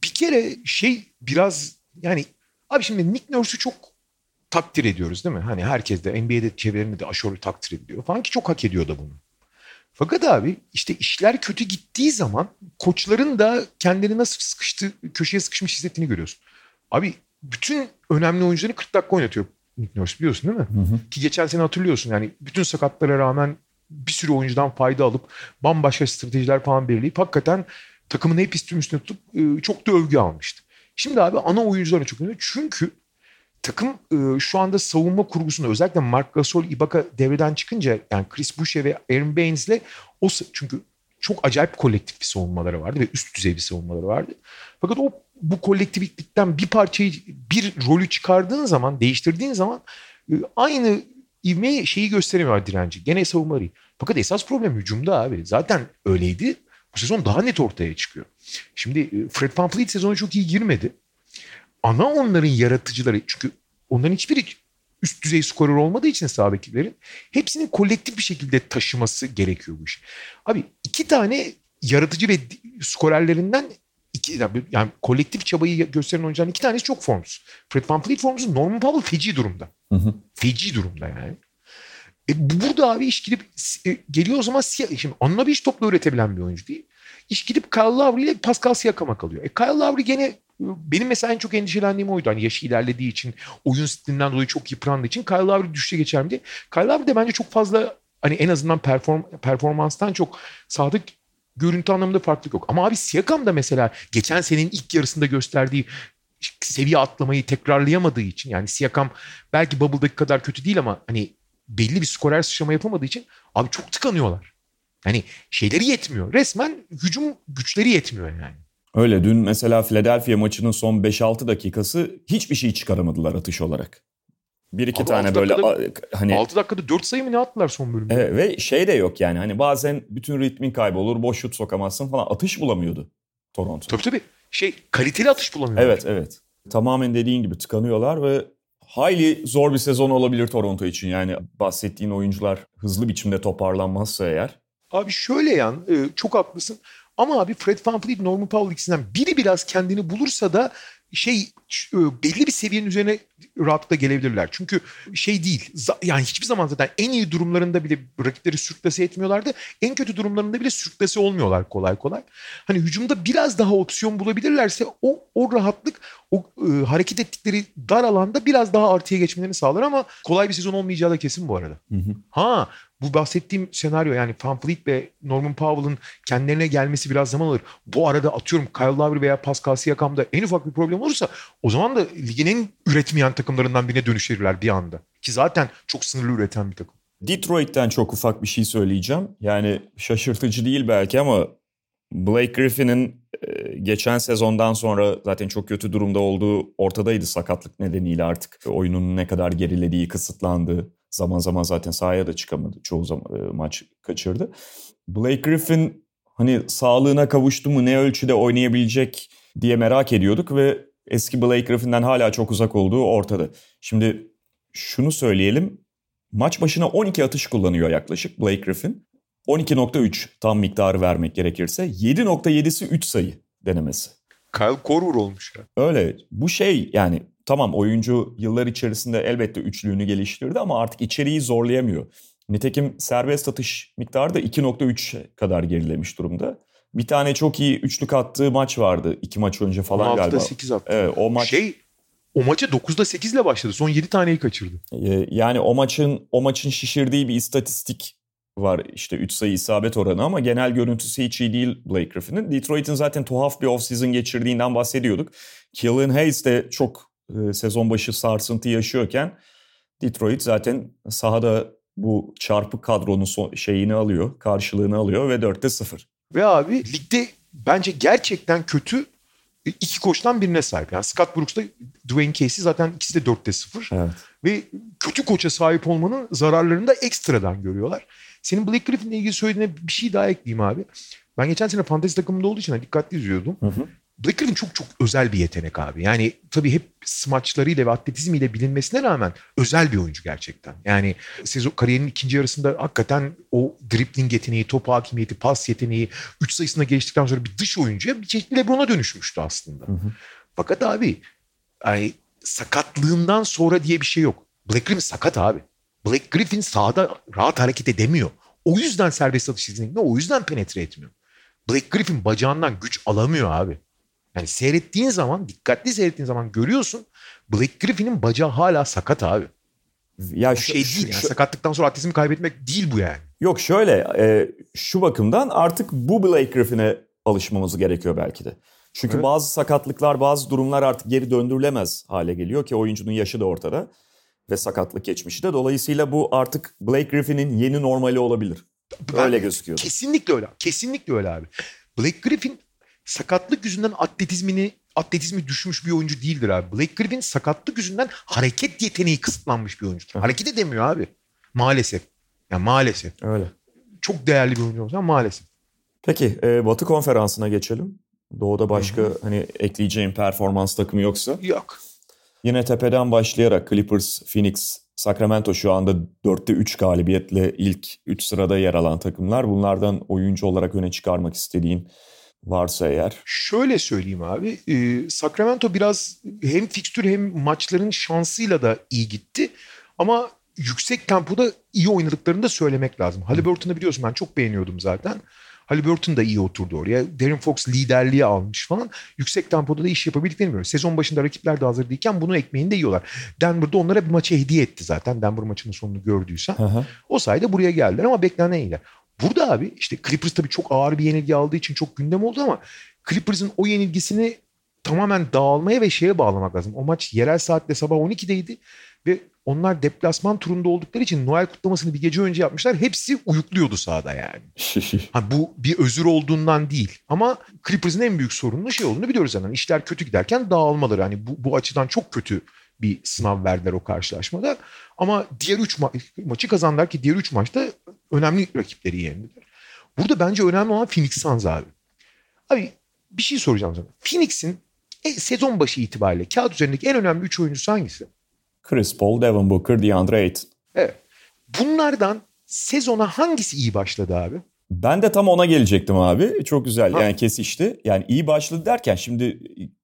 Bir kere şey biraz yani abi şimdi Nick Nurse'u çok takdir ediyoruz değil mi? Hani herkes de NBA'de çevrelerinde de aşırı takdir ediyor falan ki çok hak ediyor da bunu. Fakat abi işte işler kötü gittiği zaman koçların da kendini nasıl sıkıştı, köşeye sıkışmış hissettiğini görüyorsun. Abi bütün önemli oyuncuları 40 dakika oynatıyor Nick Nurse biliyorsun değil mi? Hı hı. Ki geçen sene hatırlıyorsun yani bütün sakatlara rağmen bir sürü oyuncudan fayda alıp bambaşka stratejiler falan belirleyip hakikaten takımın hep üstünü üstüne tutup e, çok da övgü almıştı. Şimdi abi ana oyunculara çok önemli. Çünkü takım şu anda savunma kurgusunda özellikle Mark Gasol, Ibaka devreden çıkınca yani Chris Boucher ve Aaron Baines'le o çünkü çok acayip kolektif bir savunmaları vardı ve üst düzey bir savunmaları vardı. Fakat o bu kolektiflikten bir parçayı bir rolü çıkardığın zaman, değiştirdiğin zaman aynı ivmeyi şeyi gösteremiyor direnci. Gene savunmaları. Fakat esas problem hücumda abi. Zaten öyleydi. Bu sezon daha net ortaya çıkıyor. Şimdi Fred VanVleet sezonu çok iyi girmedi ana onların yaratıcıları çünkü onların hiçbiri üst düzey skorer olmadığı için sahabekilerin hepsinin kolektif bir şekilde taşıması gerekiyor bu iş. Abi iki tane yaratıcı ve skorerlerinden iki, yani kolektif çabayı gösteren oyuncuların iki tanesi çok formsuz. Fred VanVleet formsuz, Norman Powell feci durumda. Hı hı. Feci durumda yani. E, burada abi iş gidip e, geliyor o zaman şimdi onunla bir iş topla üretebilen bir oyuncu değil. İş gidip Kyle Lowry ile Pascal Siakam'a kalıyor. E Kyle Lowry gene benim mesela en çok endişelendiğim oydu. Hani yaşı ilerlediği için, oyun stilinden dolayı çok yıprandığı için Kyle Lowry düşüşe geçer mi diye. Kyle Lowry de bence çok fazla hani en azından perform, performanstan çok sadık görüntü anlamında farklılık yok. Ama abi Siakam da mesela geçen senenin ilk yarısında gösterdiği seviye atlamayı tekrarlayamadığı için yani Siakam belki Bubble'daki kadar kötü değil ama hani belli bir skorer sıçrama yapamadığı için abi çok tıkanıyorlar. Hani şeyleri yetmiyor. Resmen hücum güçleri yetmiyor yani. Öyle dün mesela Philadelphia maçının son 5-6 dakikası hiçbir şey çıkaramadılar atış olarak. Bir iki Abi tane böyle dakikada, hani 6 dakikada 4 sayı mı ne attılar son bölümde? Evet, ve şey de yok yani hani bazen bütün ritmin kaybolur, boş şut sokamazsın falan. Atış bulamıyordu Toronto. Tabii tabii. Şey kaliteli atış bulamıyorlar. Evet evet. Tamamen dediğin gibi tıkanıyorlar ve hayli zor bir sezon olabilir Toronto için. Yani bahsettiğin oyuncular hızlı biçimde toparlanmazsa eğer. Abi şöyle yan e, çok haklısın. Ama abi Fred VanVleet, Norman Powell ikisinden biri biraz kendini bulursa da şey e, belli bir seviyenin üzerine rahatlıkla gelebilirler. Çünkü şey değil yani hiçbir zaman zaten en iyi durumlarında bile rakipleri sürklase etmiyorlardı. En kötü durumlarında bile sürklase olmuyorlar kolay kolay. Hani hücumda biraz daha opsiyon bulabilirlerse o, o rahatlık o e, hareket ettikleri dar alanda biraz daha artıya geçmelerini sağlar ama kolay bir sezon olmayacağı da kesin bu arada. Hı hı. Ha bu bahsettiğim senaryo yani Van Fleet ve Norman Powell'ın kendilerine gelmesi biraz zaman alır. Bu arada atıyorum Kyle Lowry veya Pascal Siakam'da en ufak bir problem olursa o zaman da ligin en üretmeyen takımlarından birine dönüşürler bir anda. Ki zaten çok sınırlı üreten bir takım. Detroit'ten çok ufak bir şey söyleyeceğim. Yani şaşırtıcı değil belki ama Blake Griffin'in e, geçen sezondan sonra zaten çok kötü durumda olduğu ortadaydı sakatlık nedeniyle artık. Oyunun ne kadar gerilediği, kısıtlandığı. Zaman zaman zaten sahaya da çıkamadı. Çoğu zaman e, maç kaçırdı. Blake Griffin hani sağlığına kavuştu mu ne ölçüde oynayabilecek diye merak ediyorduk ve eski Blake Griffin'den hala çok uzak olduğu ortada. Şimdi şunu söyleyelim. Maç başına 12 atış kullanıyor yaklaşık Blake Griffin. 12.3 tam miktarı vermek gerekirse. 7.7'si 3 sayı denemesi. Kyle Korver olmuş ya. Öyle. Bu şey yani tamam oyuncu yıllar içerisinde elbette üçlüğünü geliştirdi ama artık içeriği zorlayamıyor. Nitekim serbest atış miktarı da 2.3 kadar gerilemiş durumda. Bir tane çok iyi üçlük attığı maç vardı. iki maç önce falan galiba. 8 attı. Evet o maç. Şey o maça 9'da 8 ile başladı. Son 7 taneyi kaçırdı. Ee, yani o maçın o maçın şişirdiği bir istatistik var işte 3 sayı isabet oranı ama genel görüntüsü hiç iyi değil Blake Griffin'in. Detroit'in zaten tuhaf bir off-season geçirdiğinden bahsediyorduk. Killian Hayes de çok e, sezon başı sarsıntı yaşıyorken Detroit zaten sahada bu çarpık kadronun son, şeyini alıyor, karşılığını alıyor ve 4'te 0. Ve abi ligde bence gerçekten kötü iki koçtan birine sahip. Yani Scott Brooks'la Dwayne Casey zaten ikisi de 4'te 0. Evet. Ve kötü koça sahip olmanın zararlarını da ekstradan görüyorlar. Senin Blake Griffin'le ilgili söylediğine bir şey daha ekleyeyim abi. Ben geçen sene fantezi takımında olduğu için hani dikkatli izliyordum. Hı hı. Blake Griffin çok çok özel bir yetenek abi. Yani tabii hep smaçlarıyla ve atletizmiyle bilinmesine rağmen özel bir oyuncu gerçekten. Yani sezon kariyerinin ikinci yarısında hakikaten o dribbling yeteneği, top hakimiyeti, pas yeteneği, üç sayısına geçtikten sonra bir dış oyuncuya bir çeşitli Lebron'a dönüşmüştü aslında. Hı hı. Fakat abi ay, sakatlığından sonra diye bir şey yok. Blake Griffin sakat abi. Blake Griffin sahada rahat hareket edemiyor. O yüzden serbest atış yeteneğinde o yüzden penetre etmiyor. Blake Griffin bacağından güç alamıyor abi. Yani seyrettiğin zaman, dikkatli seyrettiğin zaman görüyorsun Blake Griffin'in bacağı hala sakat abi. Ya Bu şey değil yani sakatlıktan sonra atletizmi kaybetmek değil bu yani. Yok şöyle e, şu bakımdan artık bu Blake Griffin'e alışmamız gerekiyor belki de. Çünkü Evet. bazı sakatlıklar, bazı durumlar artık geri döndürülemez hale geliyor ki oyuncunun yaşı da ortada ve sakatlık geçmişi de. Dolayısıyla bu artık Blake Griffin'in yeni normali olabilir. Öyle gözüküyor. Kesinlikle öyle. Kesinlikle öyle abi. Blake Griffin sakatlık yüzünden atletizmini atletizmi düşmüş bir oyuncu değildir abi. Blake Griffin sakatlık yüzünden hareket yeteneği kısıtlanmış bir oyuncudur. Hareket edemiyor abi. Maalesef. Ya maalesef. Öyle. Çok değerli bir oyuncu olsa maalesef. Peki e, Batı konferansına geçelim. Doğu'da başka hani ekleyeceğim performans takımı yoksa. Yok. Yine tepeden başlayarak Clippers, Phoenix, Sacramento şu anda 4'te 3 galibiyetle ilk 3 sırada yer alan takımlar. Bunlardan oyuncu olarak öne çıkarmak istediğin varsa eğer. Şöyle söyleyeyim abi. e, Sacramento biraz hem fikstür hem maçların şansıyla da iyi gitti. Ama yüksek tempoda iyi oynadıklarını da söylemek lazım. Halliburton'u biliyorsun ben çok beğeniyordum zaten. Halliburton da iyi oturdu oraya. Darren Fox liderliği almış falan. Yüksek tempoda da iş yapabildiklerini görüyoruz. Sezon başında rakipler de hazır değilken bunu ekmeğini de yiyorlar. Denver'da onlara bir maçı hediye etti zaten. Denver maçının sonunu gördüysen. Hı hı. O sayede buraya geldiler ama beklenen iyiler. Burada abi işte Clippers tabii çok ağır bir yenilgi aldığı için çok gündem oldu ama Clippers'ın o yenilgisini tamamen dağılmaya ve şeye bağlamak lazım. O maç yerel saatle sabah 12'deydi ve onlar deplasman turunda oldukları için Noel kutlamasını bir gece önce yapmışlar. Hepsi uyukluyordu sahada yani. Ha, bu bir özür olduğundan değil. Ama Clippers'ın en büyük sorunu şey olduğunu biliyoruz zaten. İşler kötü giderken dağılmaları. Hani bu, bu açıdan çok kötü bir sınav verdiler o karşılaşmada. Ama diğer 3 ma- maçı kazandılar ki diğer 3 maçta önemli rakipleri yendiler. Burada bence önemli olan Phoenix Suns abi. Abi bir şey soracağım sana. Phoenix'in e, sezon başı itibariyle kağıt üzerindeki en önemli 3 oyuncusu hangisi? Chris Paul, Devin Booker, DeAndre Ayton. Evet. Bunlardan sezona hangisi iyi başladı abi? Ben de tam ona gelecektim abi. Çok güzel Ha. yani kesişti. Yani iyi başladı derken şimdi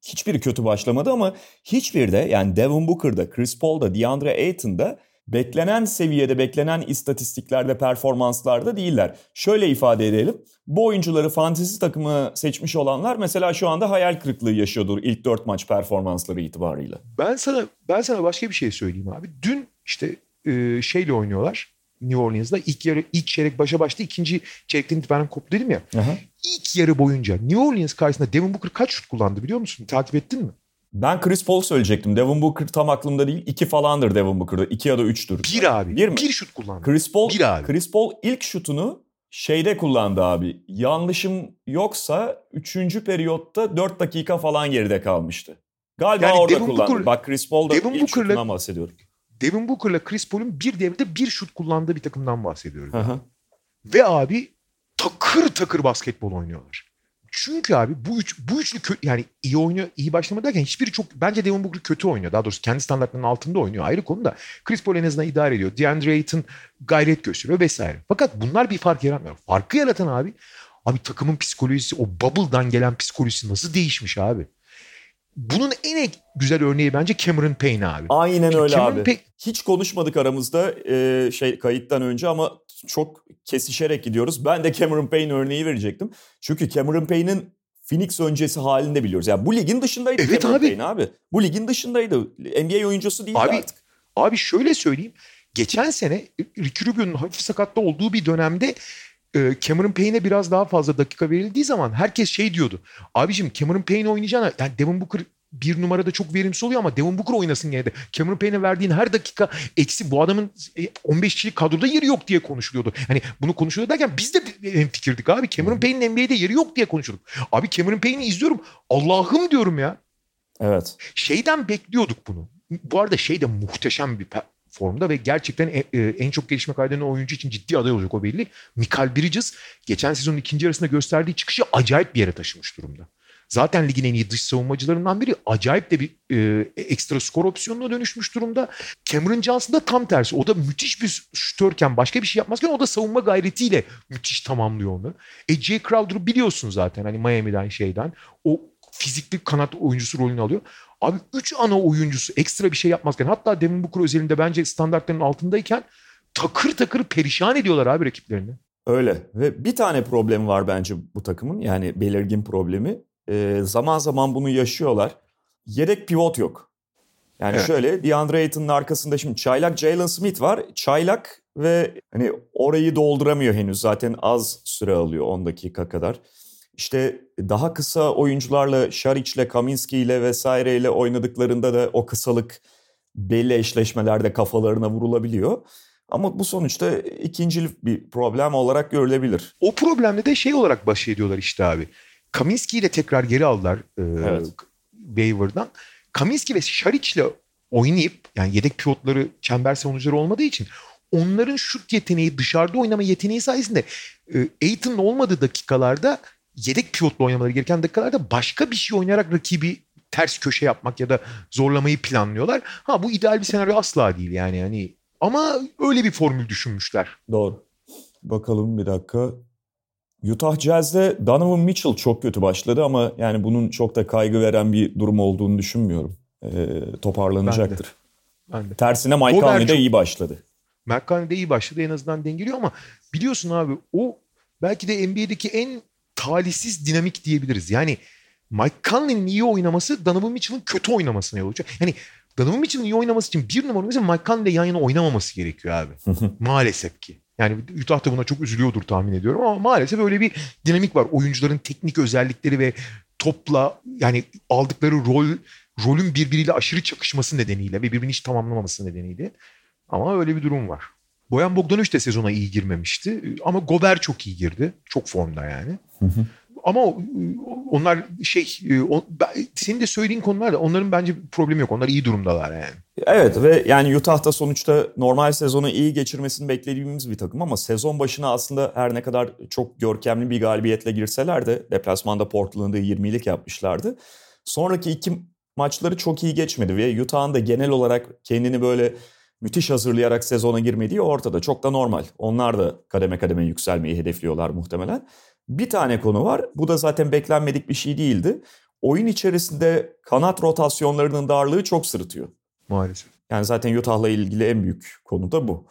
hiçbiri kötü başlamadı ama hiçbiri de yani Devin Booker'da, Chris Paul'da, DeAndre Ayton'da beklenen seviyede, beklenen istatistiklerde, performanslarda değiller. Şöyle ifade edelim. Bu oyuncuları fantezi takımı seçmiş olanlar mesela şu anda hayal kırıklığı yaşıyordur ilk 4 maç performansları itibarıyla. Ben sana ben sana başka bir şey söyleyeyim abi. Dün işte e, şeyle oynuyorlar. New Orleans'da ilk yarı ilk çeyrek başa başta ikinci çeyrekten itibaren koptu dedim ya. Aha. İlk yarı boyunca New Orleans karşısında Devin Booker kaç şut kullandı biliyor musun? Takip ettin mi? Ben Chris Paul söyleyecektim. Devin Booker tam aklımda değil. 2 falandır Devin Booker'da. 2 ya da 3'tür. Bir abi. Bir mi? Bir şut kullandı. Chris Paul, Bir abi. Chris Paul ilk şutunu şeyde kullandı abi. Yanlışım yoksa 3. periyotta 4 dakika falan geride kalmıştı. Galiba Yani orada Devin kullandı. Booker- Bak Chris Paul'da Devin ilk Booker'la- şutundan bahsediyorum. Devin Booker'la Chris Paul'un bir devrede bir şut kullandığı bir takımdan bahsediyoruz. Hı. Ve abi takır takır basketbol oynuyorlar. Çünkü abi bu üç bu üçlü kö- yani iyi oynuyor, iyi başlama derken hiçbiri çok bence Devin Booker kötü oynuyor. Daha doğrusu kendi standartlarının altında oynuyor. Ayrı konu da Chris Paul en azından idare ediyor. DeAndre Ayton gayret gösteriyor vesaire. Fakat bunlar bir fark yaratmıyor. Farkı yaratan abi abi takımın psikolojisi o bubble'dan gelen psikolojisi nasıl değişmiş abi? Bunun en güzel örneği bence Cameron Payne abi. Aynen öyle Cameron abi. Pay- Hiç konuşmadık aramızda e, şey kayıttan önce ama çok kesişerek gidiyoruz. Ben de Cameron Payne örneği verecektim. Çünkü Cameron Payne'in Phoenix öncesi halinde biliyoruz. Yani bu ligin dışındaydı Evet Cameron abi. Payne abi. Bu ligin dışındaydı. NBA oyuncusu değildi Abi, artık. Abi şöyle söyleyeyim. Geçen sene Ricky Rubio'nun hafif sakatta olduğu bir dönemde e, Cameron Payne'e biraz daha fazla dakika verildiği zaman herkes şey diyordu. Abicim Cameron Payne oynayacağına yani Devin Booker bir numarada çok verimsiz oluyor ama Devin Booker oynasın gene de. Cameron Payne'e verdiğin her dakika eksi bu adamın e, 15 kişilik kadroda yeri yok diye konuşuluyordu. Hani bunu konuşuluyor derken biz de fikirdik abi. Cameron Payne'in NBA'de yeri yok diye konuşuyorduk. Abi Cameron Payne'i izliyorum. Allah'ım diyorum ya. Evet. Şeyden bekliyorduk bunu. Bu arada şey de muhteşem bir formda ve gerçekten e- e, en çok gelişme kaydeden oyuncu için ciddi aday olacak o belli. Michael Bridges geçen sezonun ikinci yarısında gösterdiği çıkışı acayip bir yere taşımış durumda. Zaten ligin en iyi dış savunmacılarından biri. Acayip de bir e, ekstra skor opsiyonuna dönüşmüş durumda. Cameron Johnson da tam tersi. O da müthiş bir şütörken başka bir şey yapmazken o da savunma gayretiyle müthiş tamamlıyor onu. E Jay Crowder'ı biliyorsun zaten hani Miami'den şeyden. O fizikli kanat oyuncusu rolünü alıyor. Abi 3 ana oyuncusu ekstra bir şey yapmazken hatta Devin Booker özelinde bence standartların altındayken takır takır perişan ediyorlar abi rakiplerini. Öyle ve bir tane problem var bence bu takımın yani belirgin problemi. Ee, zaman zaman bunu yaşıyorlar. Yedek pivot yok. Yani Evet. şöyle DeAndre Ayton'un arkasında şimdi çaylak Jalen Smith var. Çaylak ve hani orayı dolduramıyor henüz. Zaten az süre alıyor 10 dakika kadar. İşte daha kısa oyuncularla Şariç'le, Kaminski'yle vesaireyle oynadıklarında da o kısalık belli eşleşmelerde kafalarına vurulabiliyor. Ama bu sonuçta ikincil bir problem olarak görülebilir. O problemle de şey olarak baş ediyorlar işte abi. Kaminski'yi de tekrar geri aldılar e, Evet. waiver'dan. Kaminski ve Şariç'le oynayıp yani yedek pivotları çember savunucuları olmadığı için onların şut yeteneği dışarıda oynama yeteneği sayesinde e, Aiton'un olmadığı dakikalarda yedek pivotla oynamaları gereken dakikalarda başka bir şey oynayarak rakibi ters köşe yapmak ya da zorlamayı planlıyorlar. Ha bu ideal bir senaryo asla değil yani yani ama öyle bir formül düşünmüşler. Doğru. Bakalım bir dakika. Utah Jazz'de Donovan Mitchell çok kötü başladı ama yani bunun çok da kaygı veren bir durum olduğunu düşünmüyorum. Ee, toparlanacaktır. Ben de. Tersine Mike Gobert Conley de çok- iyi başladı. McConnell de iyi başladı en azından dengeliyor ama biliyorsun abi o belki de NBA'deki en talihsiz dinamik diyebiliriz. Yani Mike Conley'nin iyi oynaması Donovan Mitchell'ın kötü oynamasına yol açıyor. Yani Donovan Mitchell'ın iyi oynaması için bir numara mesela Mike Conley'le yan yana oynamaması gerekiyor abi. maalesef ki. Yani Utah da buna çok üzülüyordur tahmin ediyorum ama maalesef öyle bir dinamik var. Oyuncuların teknik özellikleri ve topla yani aldıkları rol rolün birbiriyle aşırı çakışması nedeniyle ve birbirini hiç tamamlamaması nedeniyle. Ama öyle bir durum var. Boyan Bogdanovic de sezona iyi girmemişti. Ama Gobert çok iyi girdi. Çok formda yani. Ama o- onlar şey, ben- senin de söylediğin konularda onların bence problemi yok. Onlar iyi durumdalar yani. Evet ve yani Utah'ta sonuçta normal sezonu iyi geçirmesini beklediğimiz bir takım ama sezon başına aslında her ne kadar çok görkemli bir galibiyetle girseler de deplasmanda Portland'ı 20'lik yapmışlardı. Sonraki iki maçları çok iyi geçmedi ve Utah'ın da genel olarak kendini böyle müthiş hazırlayarak sezona girmediği ortada. Çok da normal. Onlar da kademe kademe yükselmeyi hedefliyorlar muhtemelen. Bir tane konu var. Bu da zaten beklenmedik bir şey değildi. Oyun içerisinde kanat rotasyonlarının darlığı çok sırıtıyor. Maalesef. Yani zaten Utah'la ilgili en büyük konu da bu.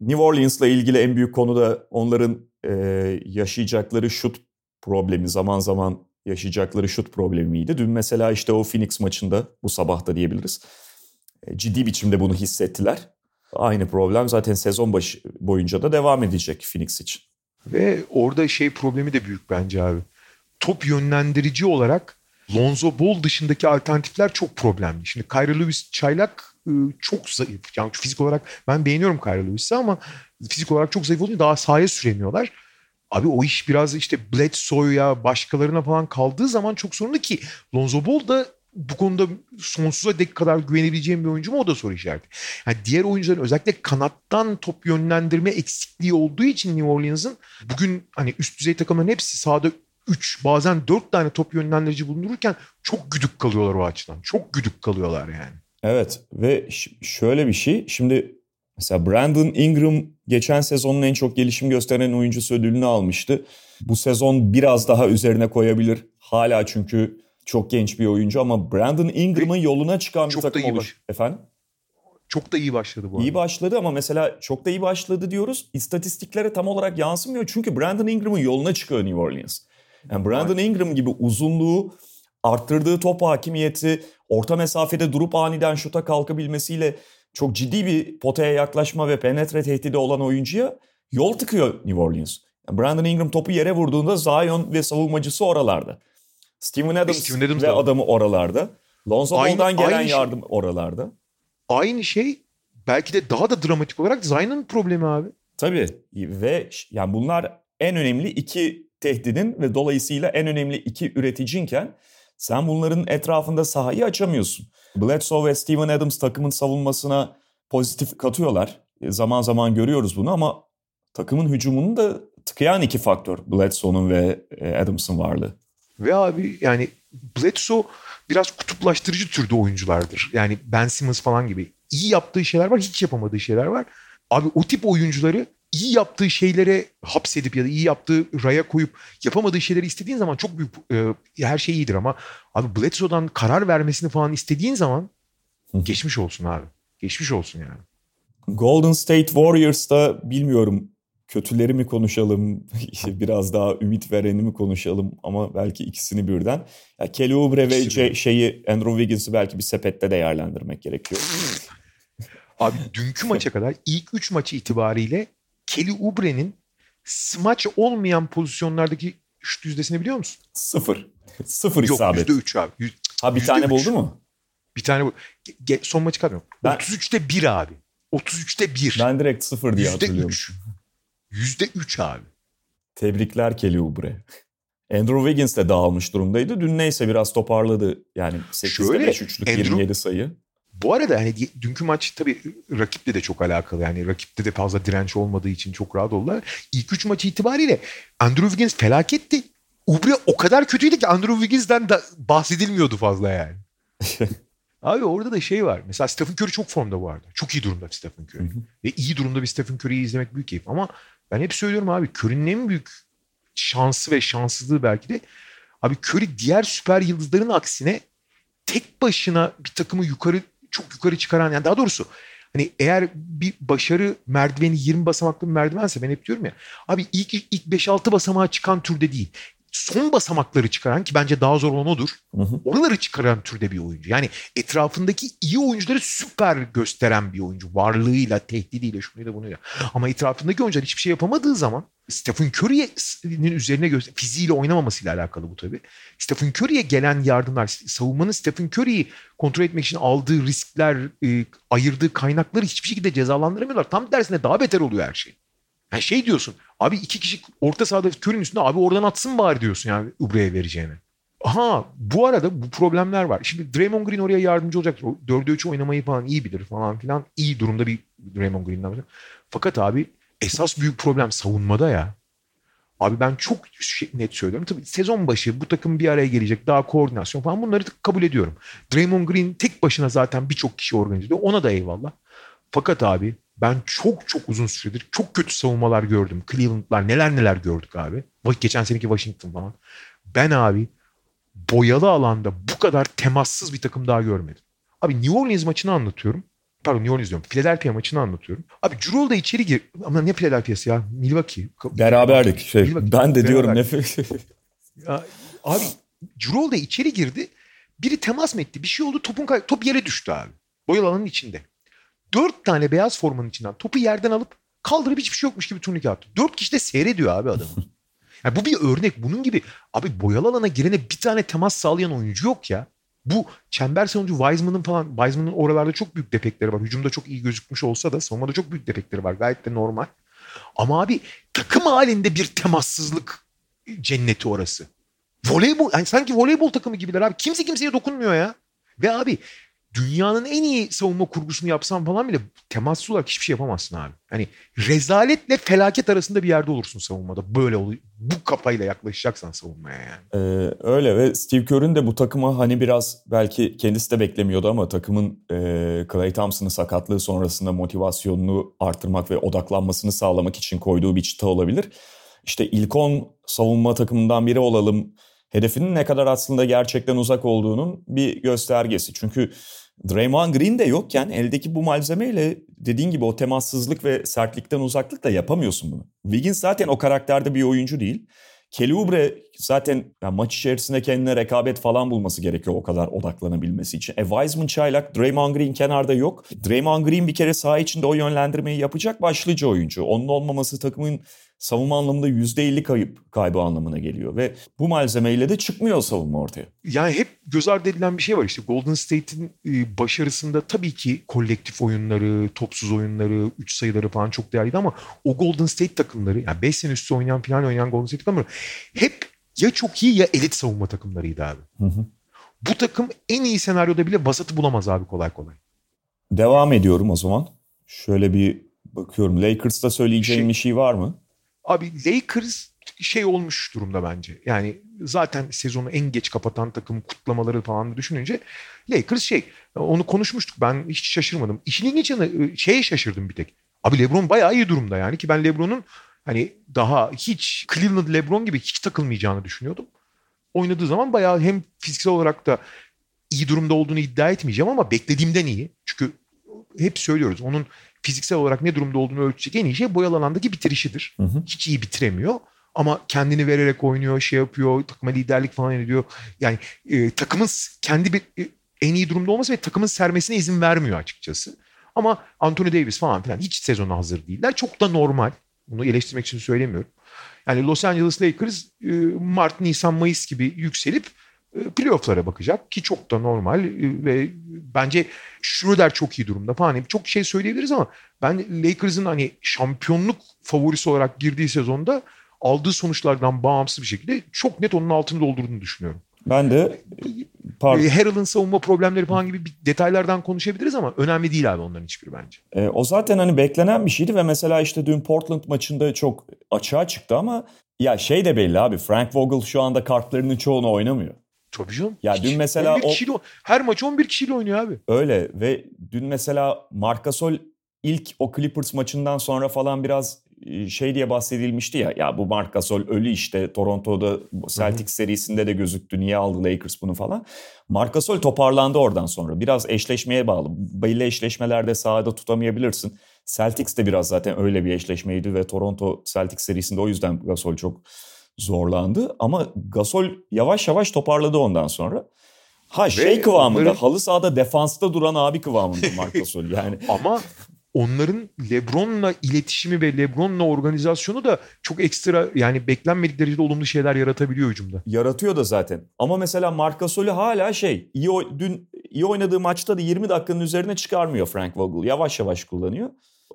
New Orleans'la ilgili en büyük konu da onların e, yaşayacakları şut problemi, zaman zaman yaşayacakları şut problemiydi. Dün mesela işte o Phoenix maçında, bu sabah da diyebiliriz, ciddi biçimde bunu hissettiler. Aynı problem zaten sezon başı boyunca da devam edecek Phoenix için. Ve orada şey problemi de büyük bence abi. Top yönlendirici olarak Lonzo Ball dışındaki alternatifler çok problemli. Şimdi Kyrie Lewis çaylak e, çok zayıf. Yani fizik olarak ben beğeniyorum Kyrie Lewis'i ama fizik olarak çok zayıf oluyor. Daha sahaya süremiyorlar. Abi o iş biraz işte Bledsoe'ya başkalarına falan kaldığı zaman çok sorunlu ki Lonzo Ball da bu konuda sonsuza dek kadar güvenebileceğim bir oyuncu mu o da soru işareti. Yani diğer oyuncuların özellikle kanattan top yönlendirme eksikliği olduğu için New Orleans'ın bugün hani üst düzey takımların hepsi sahada 3 bazen 4 tane top yönlendirici bulundururken çok güdük kalıyorlar o açıdan. Çok güdük kalıyorlar yani. Evet ve şöyle bir şey şimdi mesela Brandon Ingram geçen sezonun en çok gelişim gösteren oyuncusu ödülünü almıştı. Bu sezon biraz daha üzerine koyabilir. Hala çünkü çok genç bir oyuncu ama Brandon Ingram'ın yoluna çıkan bir takım olur. Efendim? Çok da iyi başladı bu arada. İyi başladı ama mesela çok da iyi başladı diyoruz. İstatistiklere tam olarak yansımıyor. Çünkü Brandon Ingram'ın yoluna çıkıyor New Orleans. Yani Brandon Ingram gibi uzunluğu, arttırdığı top hakimiyeti, orta mesafede durup aniden şuta kalkabilmesiyle çok ciddi bir potaya yaklaşma ve penetre tehdidi olan oyuncuya yol tıkıyor New Orleans. Brandon Ingram topu yere vurduğunda Zion ve savunmacısı oralarda. Steven Adams, Steven Adams ve da- adamı oralarda. Lonzo Aynı- Ball'dan gelen aynı şey. yardım oralarda. Aynı şey belki de daha da dramatik olarak Zion'ın problemi abi. Tabii ve yani bunlar en önemli iki tehdidin ve dolayısıyla en önemli iki üreticinken sen bunların etrafında sahayı açamıyorsun. Bledsoe ve Steven Adams takımın savunmasına pozitif katıyorlar. E, Zaman zaman görüyoruz bunu ama takımın hücumunu da tıkayan iki faktör. Bledsoe'nun ve e, Adams'ın varlığı. Ve abi yani Bledsoe biraz kutuplaştırıcı türde oyunculardır. Yani Ben Simmons falan gibi. İyi yaptığı şeyler var, hiç yapamadığı şeyler var. Abi o tip oyuncuları iyi yaptığı şeylere hapsedip ya da iyi yaptığı raya koyup yapamadığı şeyleri istediğin zaman çok büyük e, her şey iyidir ama abi Bledsoe'dan karar vermesini falan istediğin zaman geçmiş olsun abi. Geçmiş olsun yani. Golden State Warriors'ta bilmiyorum kötüleri mi konuşalım, biraz daha ümit vereni mi konuşalım ama belki ikisini birden. Ya Kelly Oubre ve şey, şeyi Andrew Wiggins'i belki bir sepette değerlendirmek gerekiyor. Abi dünkü maça kadar ilk 3 maçı itibariyle Kelly Oubre'nin smaç olmayan pozisyonlardaki şut yüzdesini biliyor musun? Sıfır. Sıfır Yok, isabet. Yok %3 abi. Yüz, ha bir tane üç. buldu mu? Bir tane bu. Son maçı kalmıyor. Ben... 33'te 1 abi. 33'te 1. Ben direkt 0 diye hatırlıyorum. %3. 3 abi. Tebrikler Kelly Oubre. Andrew Wiggins de dağılmış durumdaydı. Dün neyse biraz toparladı. Yani 8'de Şöyle, 5 üçlük Andrew- 27 sayı. Bu arada hani dünkü maç tabii rakiple de çok alakalı. Yani rakipte de fazla direnç olmadığı için çok rahat oldular. İlk 3 maçı itibariyle Andrew Wiggins felaketti. Ubre o kadar kötüydü ki Andrew Wiggins'den de bahsedilmiyordu fazla yani. Abi orada da şey var. Mesela Stephen Curry çok formda bu arada. Çok iyi durumda Stephen Curry. Hı hı. Ve iyi durumda bir Stephen Curry'yi izlemek büyük keyif. Ama ben hep söylüyorum abi Curry'nin en büyük şansı ve şanssızlığı belki de abi Curry diğer süper yıldızların aksine tek başına bir takımı yukarı çok yukarı çıkaran yani daha doğrusu hani eğer bir başarı merdiveni 20 basamaklı bir merdivense ben hep diyorum ya abi ilk ilk 5-6 basamağa çıkan türde değil. Son basamakları çıkaran ki bence daha zor olan odur. Hı hı. Oraları çıkaran türde bir oyuncu. Yani etrafındaki iyi oyuncuları süper gösteren bir oyuncu. Varlığıyla, tehdidiyle, şunuyla bunuyla. Ama etrafındaki oyuncular hiçbir şey yapamadığı zaman Stephen Curry'nin üzerine göster fiziğiyle oynamamasıyla alakalı bu tabii. Stephen Curry'e gelen yardımlar, savunmanın Stephen Curry'yi kontrol etmek için aldığı riskler, e, ayırdığı kaynakları hiçbir şekilde cezalandıramıyorlar. Tam tersine daha beter oluyor her şey. Yani şey diyorsun, abi iki kişi orta sahada Curry'nin üstünde abi oradan atsın bari diyorsun yani Ubre'ye vereceğine. Aha bu arada bu problemler var. Şimdi Draymond Green oraya yardımcı olacak. O 4'e 3 oynamayı falan iyi bilir falan filan. İyi durumda bir Draymond Green'den. Fakat abi esas büyük problem savunmada ya. Abi ben çok şey- net söylüyorum. Tabii sezon başı bu takım bir araya gelecek. Daha koordinasyon falan bunları kabul ediyorum. Draymond Green tek başına zaten birçok kişi organize ediyor. Ona da eyvallah. Fakat abi ben çok çok uzun süredir çok kötü savunmalar gördüm. Cleveland'lar neler neler gördük abi. Geçen seneki Washington falan. Ben abi boyalı alanda bu kadar temassız bir takım daha görmedim. Abi New Orleans maçını anlatıyorum. Pardon New Orleans diyorum. Philadelphia maçını anlatıyorum. Abi Jrue da içeri gir. Ama ne Philadelphia'sı ya? Milwaukee. Beraberdik. Şey, Milwaukee. ben de diyorum nefes. Ya, abi Jrue da içeri girdi. Biri temas mı etti? Bir şey oldu. Topun kay- top yere düştü abi. Boyalı alanın içinde. Dört tane beyaz formanın içinden topu yerden alıp kaldırıp hiçbir şey yokmuş gibi turnike attı. Dört kişi de seyrediyor abi adamı. Yani bu bir örnek. Bunun gibi abi boyalı alana girene bir tane temas sağlayan oyuncu yok ya. Bu çember savunucu Wiseman'ın falan Wiseman'ın oralarda çok büyük defekleri var. Hücumda çok iyi gözükmüş olsa da savunmada çok büyük defekleri var. Gayet de normal. Ama abi takım halinde bir temassızlık cenneti orası. Voleybol yani sanki voleybol takımı gibiler abi. Kimse kimseye dokunmuyor ya. Ve abi dünyanın en iyi savunma kurgusunu yapsan falan bile temassız olarak hiçbir şey yapamazsın abi. Hani rezaletle felaket arasında bir yerde olursun savunmada. Böyle oluyor. Bu kafayla yaklaşacaksan savunmaya yani. Ee, öyle ve Steve Kerr'ün de bu takıma hani biraz belki kendisi de beklemiyordu ama takımın e, Clay Thompson'ın sakatlığı sonrasında motivasyonunu artırmak ve odaklanmasını sağlamak için koyduğu bir çıta olabilir. İşte ilk 10 savunma takımından biri olalım hedefinin ne kadar aslında gerçekten uzak olduğunun bir göstergesi. Çünkü Draymond Green de yokken eldeki bu malzemeyle dediğin gibi o temassızlık ve sertlikten uzaklık da yapamıyorsun bunu. Wiggins zaten o karakterde bir oyuncu değil. Kelly Oubre zaten yani maç içerisinde kendine rekabet falan bulması gerekiyor o kadar odaklanabilmesi için. E Wiseman çaylak, Draymond Green kenarda yok. Draymond Green bir kere saha içinde o yönlendirmeyi yapacak başlıca oyuncu. Onun olmaması takımın savunma anlamında %50 kayıp kaybı anlamına geliyor. Ve bu malzemeyle de çıkmıyor savunma ortaya. Yani hep göz ardı edilen bir şey var işte Golden State'in e, başarısında tabii ki kolektif oyunları, topsuz oyunları, üç sayıları falan çok değerliydi ama o Golden State takımları yani 5 sene üstü oynayan falan oynayan Golden State takımları hep ya çok iyi ya elit savunma takımlarıydı abi. Hı hı. Bu takım en iyi senaryoda bile vasatı bulamaz abi kolay kolay. Devam ediyorum o zaman. Şöyle bir bakıyorum. Lakers'ta söyleyeceğim şey, bir şey var mı? Abi Lakers şey olmuş durumda bence. Yani zaten sezonu en geç kapatan takım kutlamaları falan düşününce Lakers şey onu konuşmuştuk ben hiç şaşırmadım. İşin ilginç yanı şeye şaşırdım bir tek. Abi LeBron bayağı iyi durumda yani ki ben LeBron'un hani daha hiç Cleveland LeBron gibi hiç takılmayacağını düşünüyordum. Oynadığı zaman bayağı hem fiziksel olarak da iyi durumda olduğunu iddia etmeyeceğim ama beklediğimden iyi. Çünkü hep söylüyoruz onun fiziksel olarak ne durumda olduğunu ölçecek en iyi şey boyalı alandaki bitirişidir. Hı hı. Hiç iyi bitiremiyor. Ama kendini vererek oynuyor, şey yapıyor, takıma liderlik falan ediyor. Yani e, takımın kendi bir e, en iyi durumda olması ve takımın sermesine izin vermiyor açıkçası. Ama Anthony Davis falan filan hiç sezona hazır değiller. Çok da normal. Bunu eleştirmek için söylemiyorum. Yani Los Angeles Lakers e, Mart, Nisan, Mayıs gibi yükselip playoff'lara bakacak ki çok da normal e, ve bence Schroeder çok iyi durumda falan. Yani çok şey söyleyebiliriz ama ben Lakers'ın hani şampiyonluk favorisi olarak girdiği sezonda aldığı sonuçlardan bağımsız bir şekilde çok net onun altını doldurduğunu düşünüyorum. Ben de pardon. E, Harrell'ın savunma problemleri falan gibi detaylardan konuşabiliriz ama önemli değil abi onların hiçbiri bence. E, o zaten hani beklenen bir şeydi ve mesela işte dün Portland maçında çok açığa çıktı ama ya şey de belli abi Frank Vogel şu anda kartlarının çoğunu oynamıyor. Tabii canım. Ya Hiç, dün mesela 11 kişiyle, o... her maç 11 kişiyle oynuyor abi. Öyle ve dün mesela Marcasol ilk o Clippers maçından sonra falan biraz e, şey diye bahsedilmişti ya ya bu Marcasol ölü işte Toronto'da Celtics serisinde de gözüktü niye aldı Lakers bunu falan. Marcasol toparlandı oradan sonra biraz eşleşmeye bağlı belli eşleşmelerde sahada tutamayabilirsin. Celtics de biraz zaten öyle bir eşleşmeydi ve Toronto Celtics serisinde o yüzden Gasol çok zorlandı ama Gasol yavaş yavaş toparladı ondan sonra. Ha Ve şey kıvamında onların... halı sahada defansta duran abi kıvamında Marc Gasol yani. ama onların LeBron'la iletişimi ve LeBron'la organizasyonu da çok ekstra yani beklenmedik derecede olumlu şeyler yaratabiliyor hücumda. Yaratıyor da zaten. Ama mesela Marc Gasol'ü hala şey iyi dün iyi oynadığı maçta da 20 dakikanın üzerine çıkarmıyor Frank Vogel. Yavaş yavaş kullanıyor.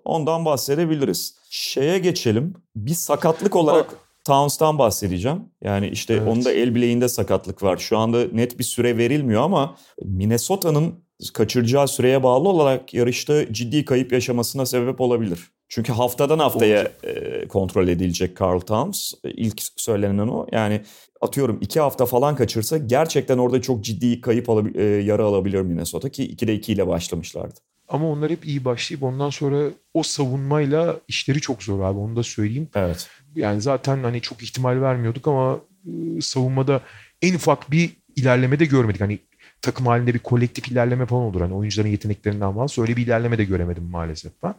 Ondan bahsedebiliriz. Şeye geçelim. Bir sakatlık olarak Towns'tan bahsedeceğim. Yani işte evet. onun da el bileğinde sakatlık var. Şu anda net bir süre verilmiyor ama Minnesota'nın kaçıracağı süreye bağlı olarak yarışta ciddi kayıp yaşamasına sebep olabilir. Çünkü haftadan haftaya e, kontrol edilecek Carl Towns. İlk söylenen o. Yani atıyorum iki hafta falan kaçırsa gerçekten orada çok ciddi kayıp alabil- e, yara alabilir Minnesota ki 2'de 2 ile başlamışlardı. Ama onlar hep iyi başlayıp ondan sonra o savunmayla işleri çok zor abi onu da söyleyeyim. Evet. Yani zaten hani çok ihtimal vermiyorduk ama ıı, savunmada en ufak bir ilerleme de görmedik. Hani takım halinde bir kolektif ilerleme falan olur. Hani oyuncuların yeteneklerinden falan öyle bir ilerleme de göremedim maalesef ben.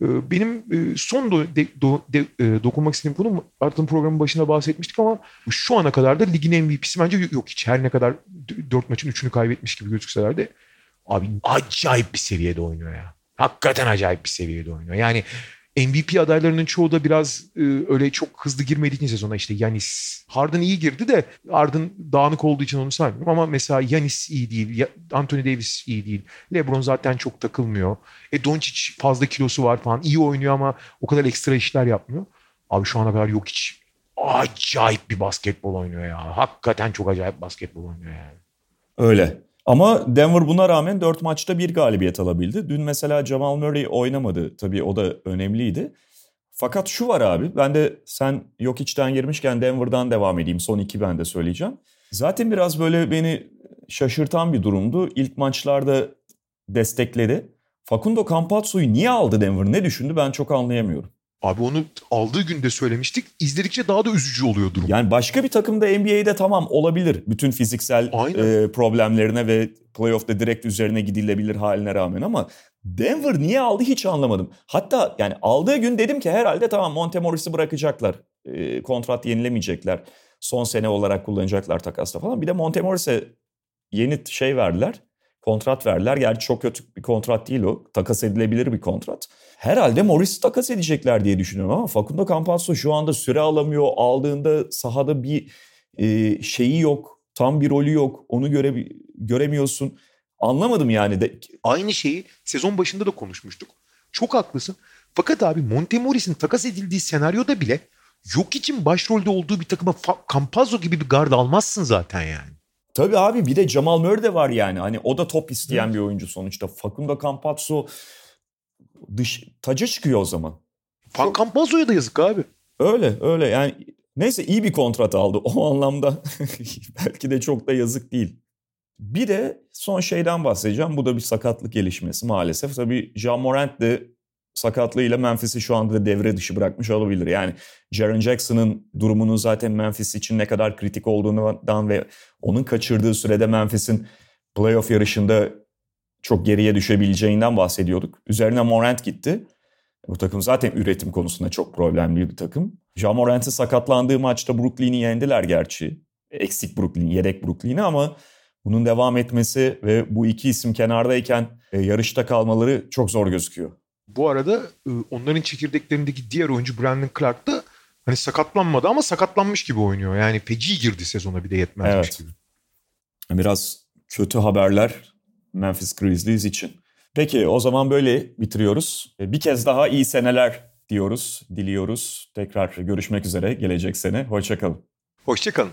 Benim son do, de, do, de, dokunmak istediğim konu Art'ın programın başında bahsetmiştik ama şu ana kadar da ligin MVP'si bence yok hiç. Her ne kadar 4 maçın 3'ünü kaybetmiş gibi gözükseler de Abi acayip bir seviyede oynuyor ya. Hakikaten acayip bir seviyede oynuyor. Yani MVP adaylarının çoğu da biraz e, öyle çok hızlı girmediği için sezona işte Yanis. Harden iyi girdi de Harden dağınık olduğu için onu saymıyorum ama mesela Yanis iyi değil. Anthony Davis iyi değil. LeBron zaten çok takılmıyor. E Doncic fazla kilosu var falan. iyi oynuyor ama o kadar ekstra işler yapmıyor. Abi şu ana kadar yok hiç. Acayip bir basketbol oynuyor ya. Hakikaten çok acayip basketbol oynuyor yani. Öyle. Ama Denver buna rağmen 4 maçta bir galibiyet alabildi. Dün mesela Jamal Murray oynamadı. Tabii o da önemliydi. Fakat şu var abi ben de sen yok içten girmişken Denver'dan devam edeyim. Son iki ben de söyleyeceğim. Zaten biraz böyle beni şaşırtan bir durumdu. İlk maçlarda destekledi. Facundo Campazzo'yu niye aldı Denver? Ne düşündü ben çok anlayamıyorum. Abi onu aldığı günde söylemiştik. İzledikçe daha da üzücü oluyor durum. Yani başka bir takımda NBA'de tamam olabilir. Bütün fiziksel e, problemlerine ve playoff'ta direkt üzerine gidilebilir haline rağmen ama Denver niye aldı hiç anlamadım. Hatta yani aldığı gün dedim ki herhalde tamam Montemoris'i bırakacaklar. E, kontrat yenilemeyecekler. Son sene olarak kullanacaklar takasla falan. Bir de Montemoris'e yeni şey verdiler. Kontrat verdiler. Gerçi çok kötü bir kontrat değil o. Takas edilebilir bir kontrat. Herhalde Morris'i takas edecekler diye düşünüyorum ama Facundo Campazzo şu anda süre alamıyor. Aldığında sahada bir e, şeyi yok. Tam bir rolü yok. Onu göre, göremiyorsun. Anlamadım yani. De. Aynı şeyi sezon başında da konuşmuştuk. Çok haklısın. Fakat abi Montemoris'in takas edildiği senaryoda bile yok için başrolde olduğu bir takıma Campazzo gibi bir gard almazsın zaten yani. Tabii abi bir de Jamal Murray de var yani. Hani o da top isteyen bir oyuncu sonuçta. Facundo Campazzo dış taca çıkıyor o zaman. Fan Campazzo'ya da yazık abi. Öyle öyle yani neyse iyi bir kontrat aldı o anlamda belki de çok da yazık değil. Bir de son şeyden bahsedeceğim. Bu da bir sakatlık gelişmesi maalesef. Tabii Jean Morant de sakatlığıyla Memphis'i şu anda devre dışı bırakmış olabilir. Yani Jaren Jackson'ın durumunun zaten Memphis için ne kadar kritik olduğundan ve onun kaçırdığı sürede Memphis'in playoff yarışında çok geriye düşebileceğinden bahsediyorduk. Üzerine Morant gitti. Bu takım zaten üretim konusunda çok problemli bir takım. Ja Morant'ın sakatlandığı maçta Brooklyn'i yendiler gerçi. Eksik Brooklyn, yedek Brooklyn'i ama bunun devam etmesi ve bu iki isim kenardayken e, yarışta kalmaları çok zor gözüküyor. Bu arada e, onların çekirdeklerindeki diğer oyuncu Brandon Clark da hani sakatlanmadı ama sakatlanmış gibi oynuyor. Yani feci girdi sezona bir de yetmezmiş evet. gibi. Biraz kötü haberler Memphis Grizzlies için. Peki o zaman böyle bitiriyoruz. E, bir kez daha iyi seneler diyoruz, diliyoruz. Tekrar görüşmek üzere gelecek sene. Hoşçakalın. Hoşçakalın.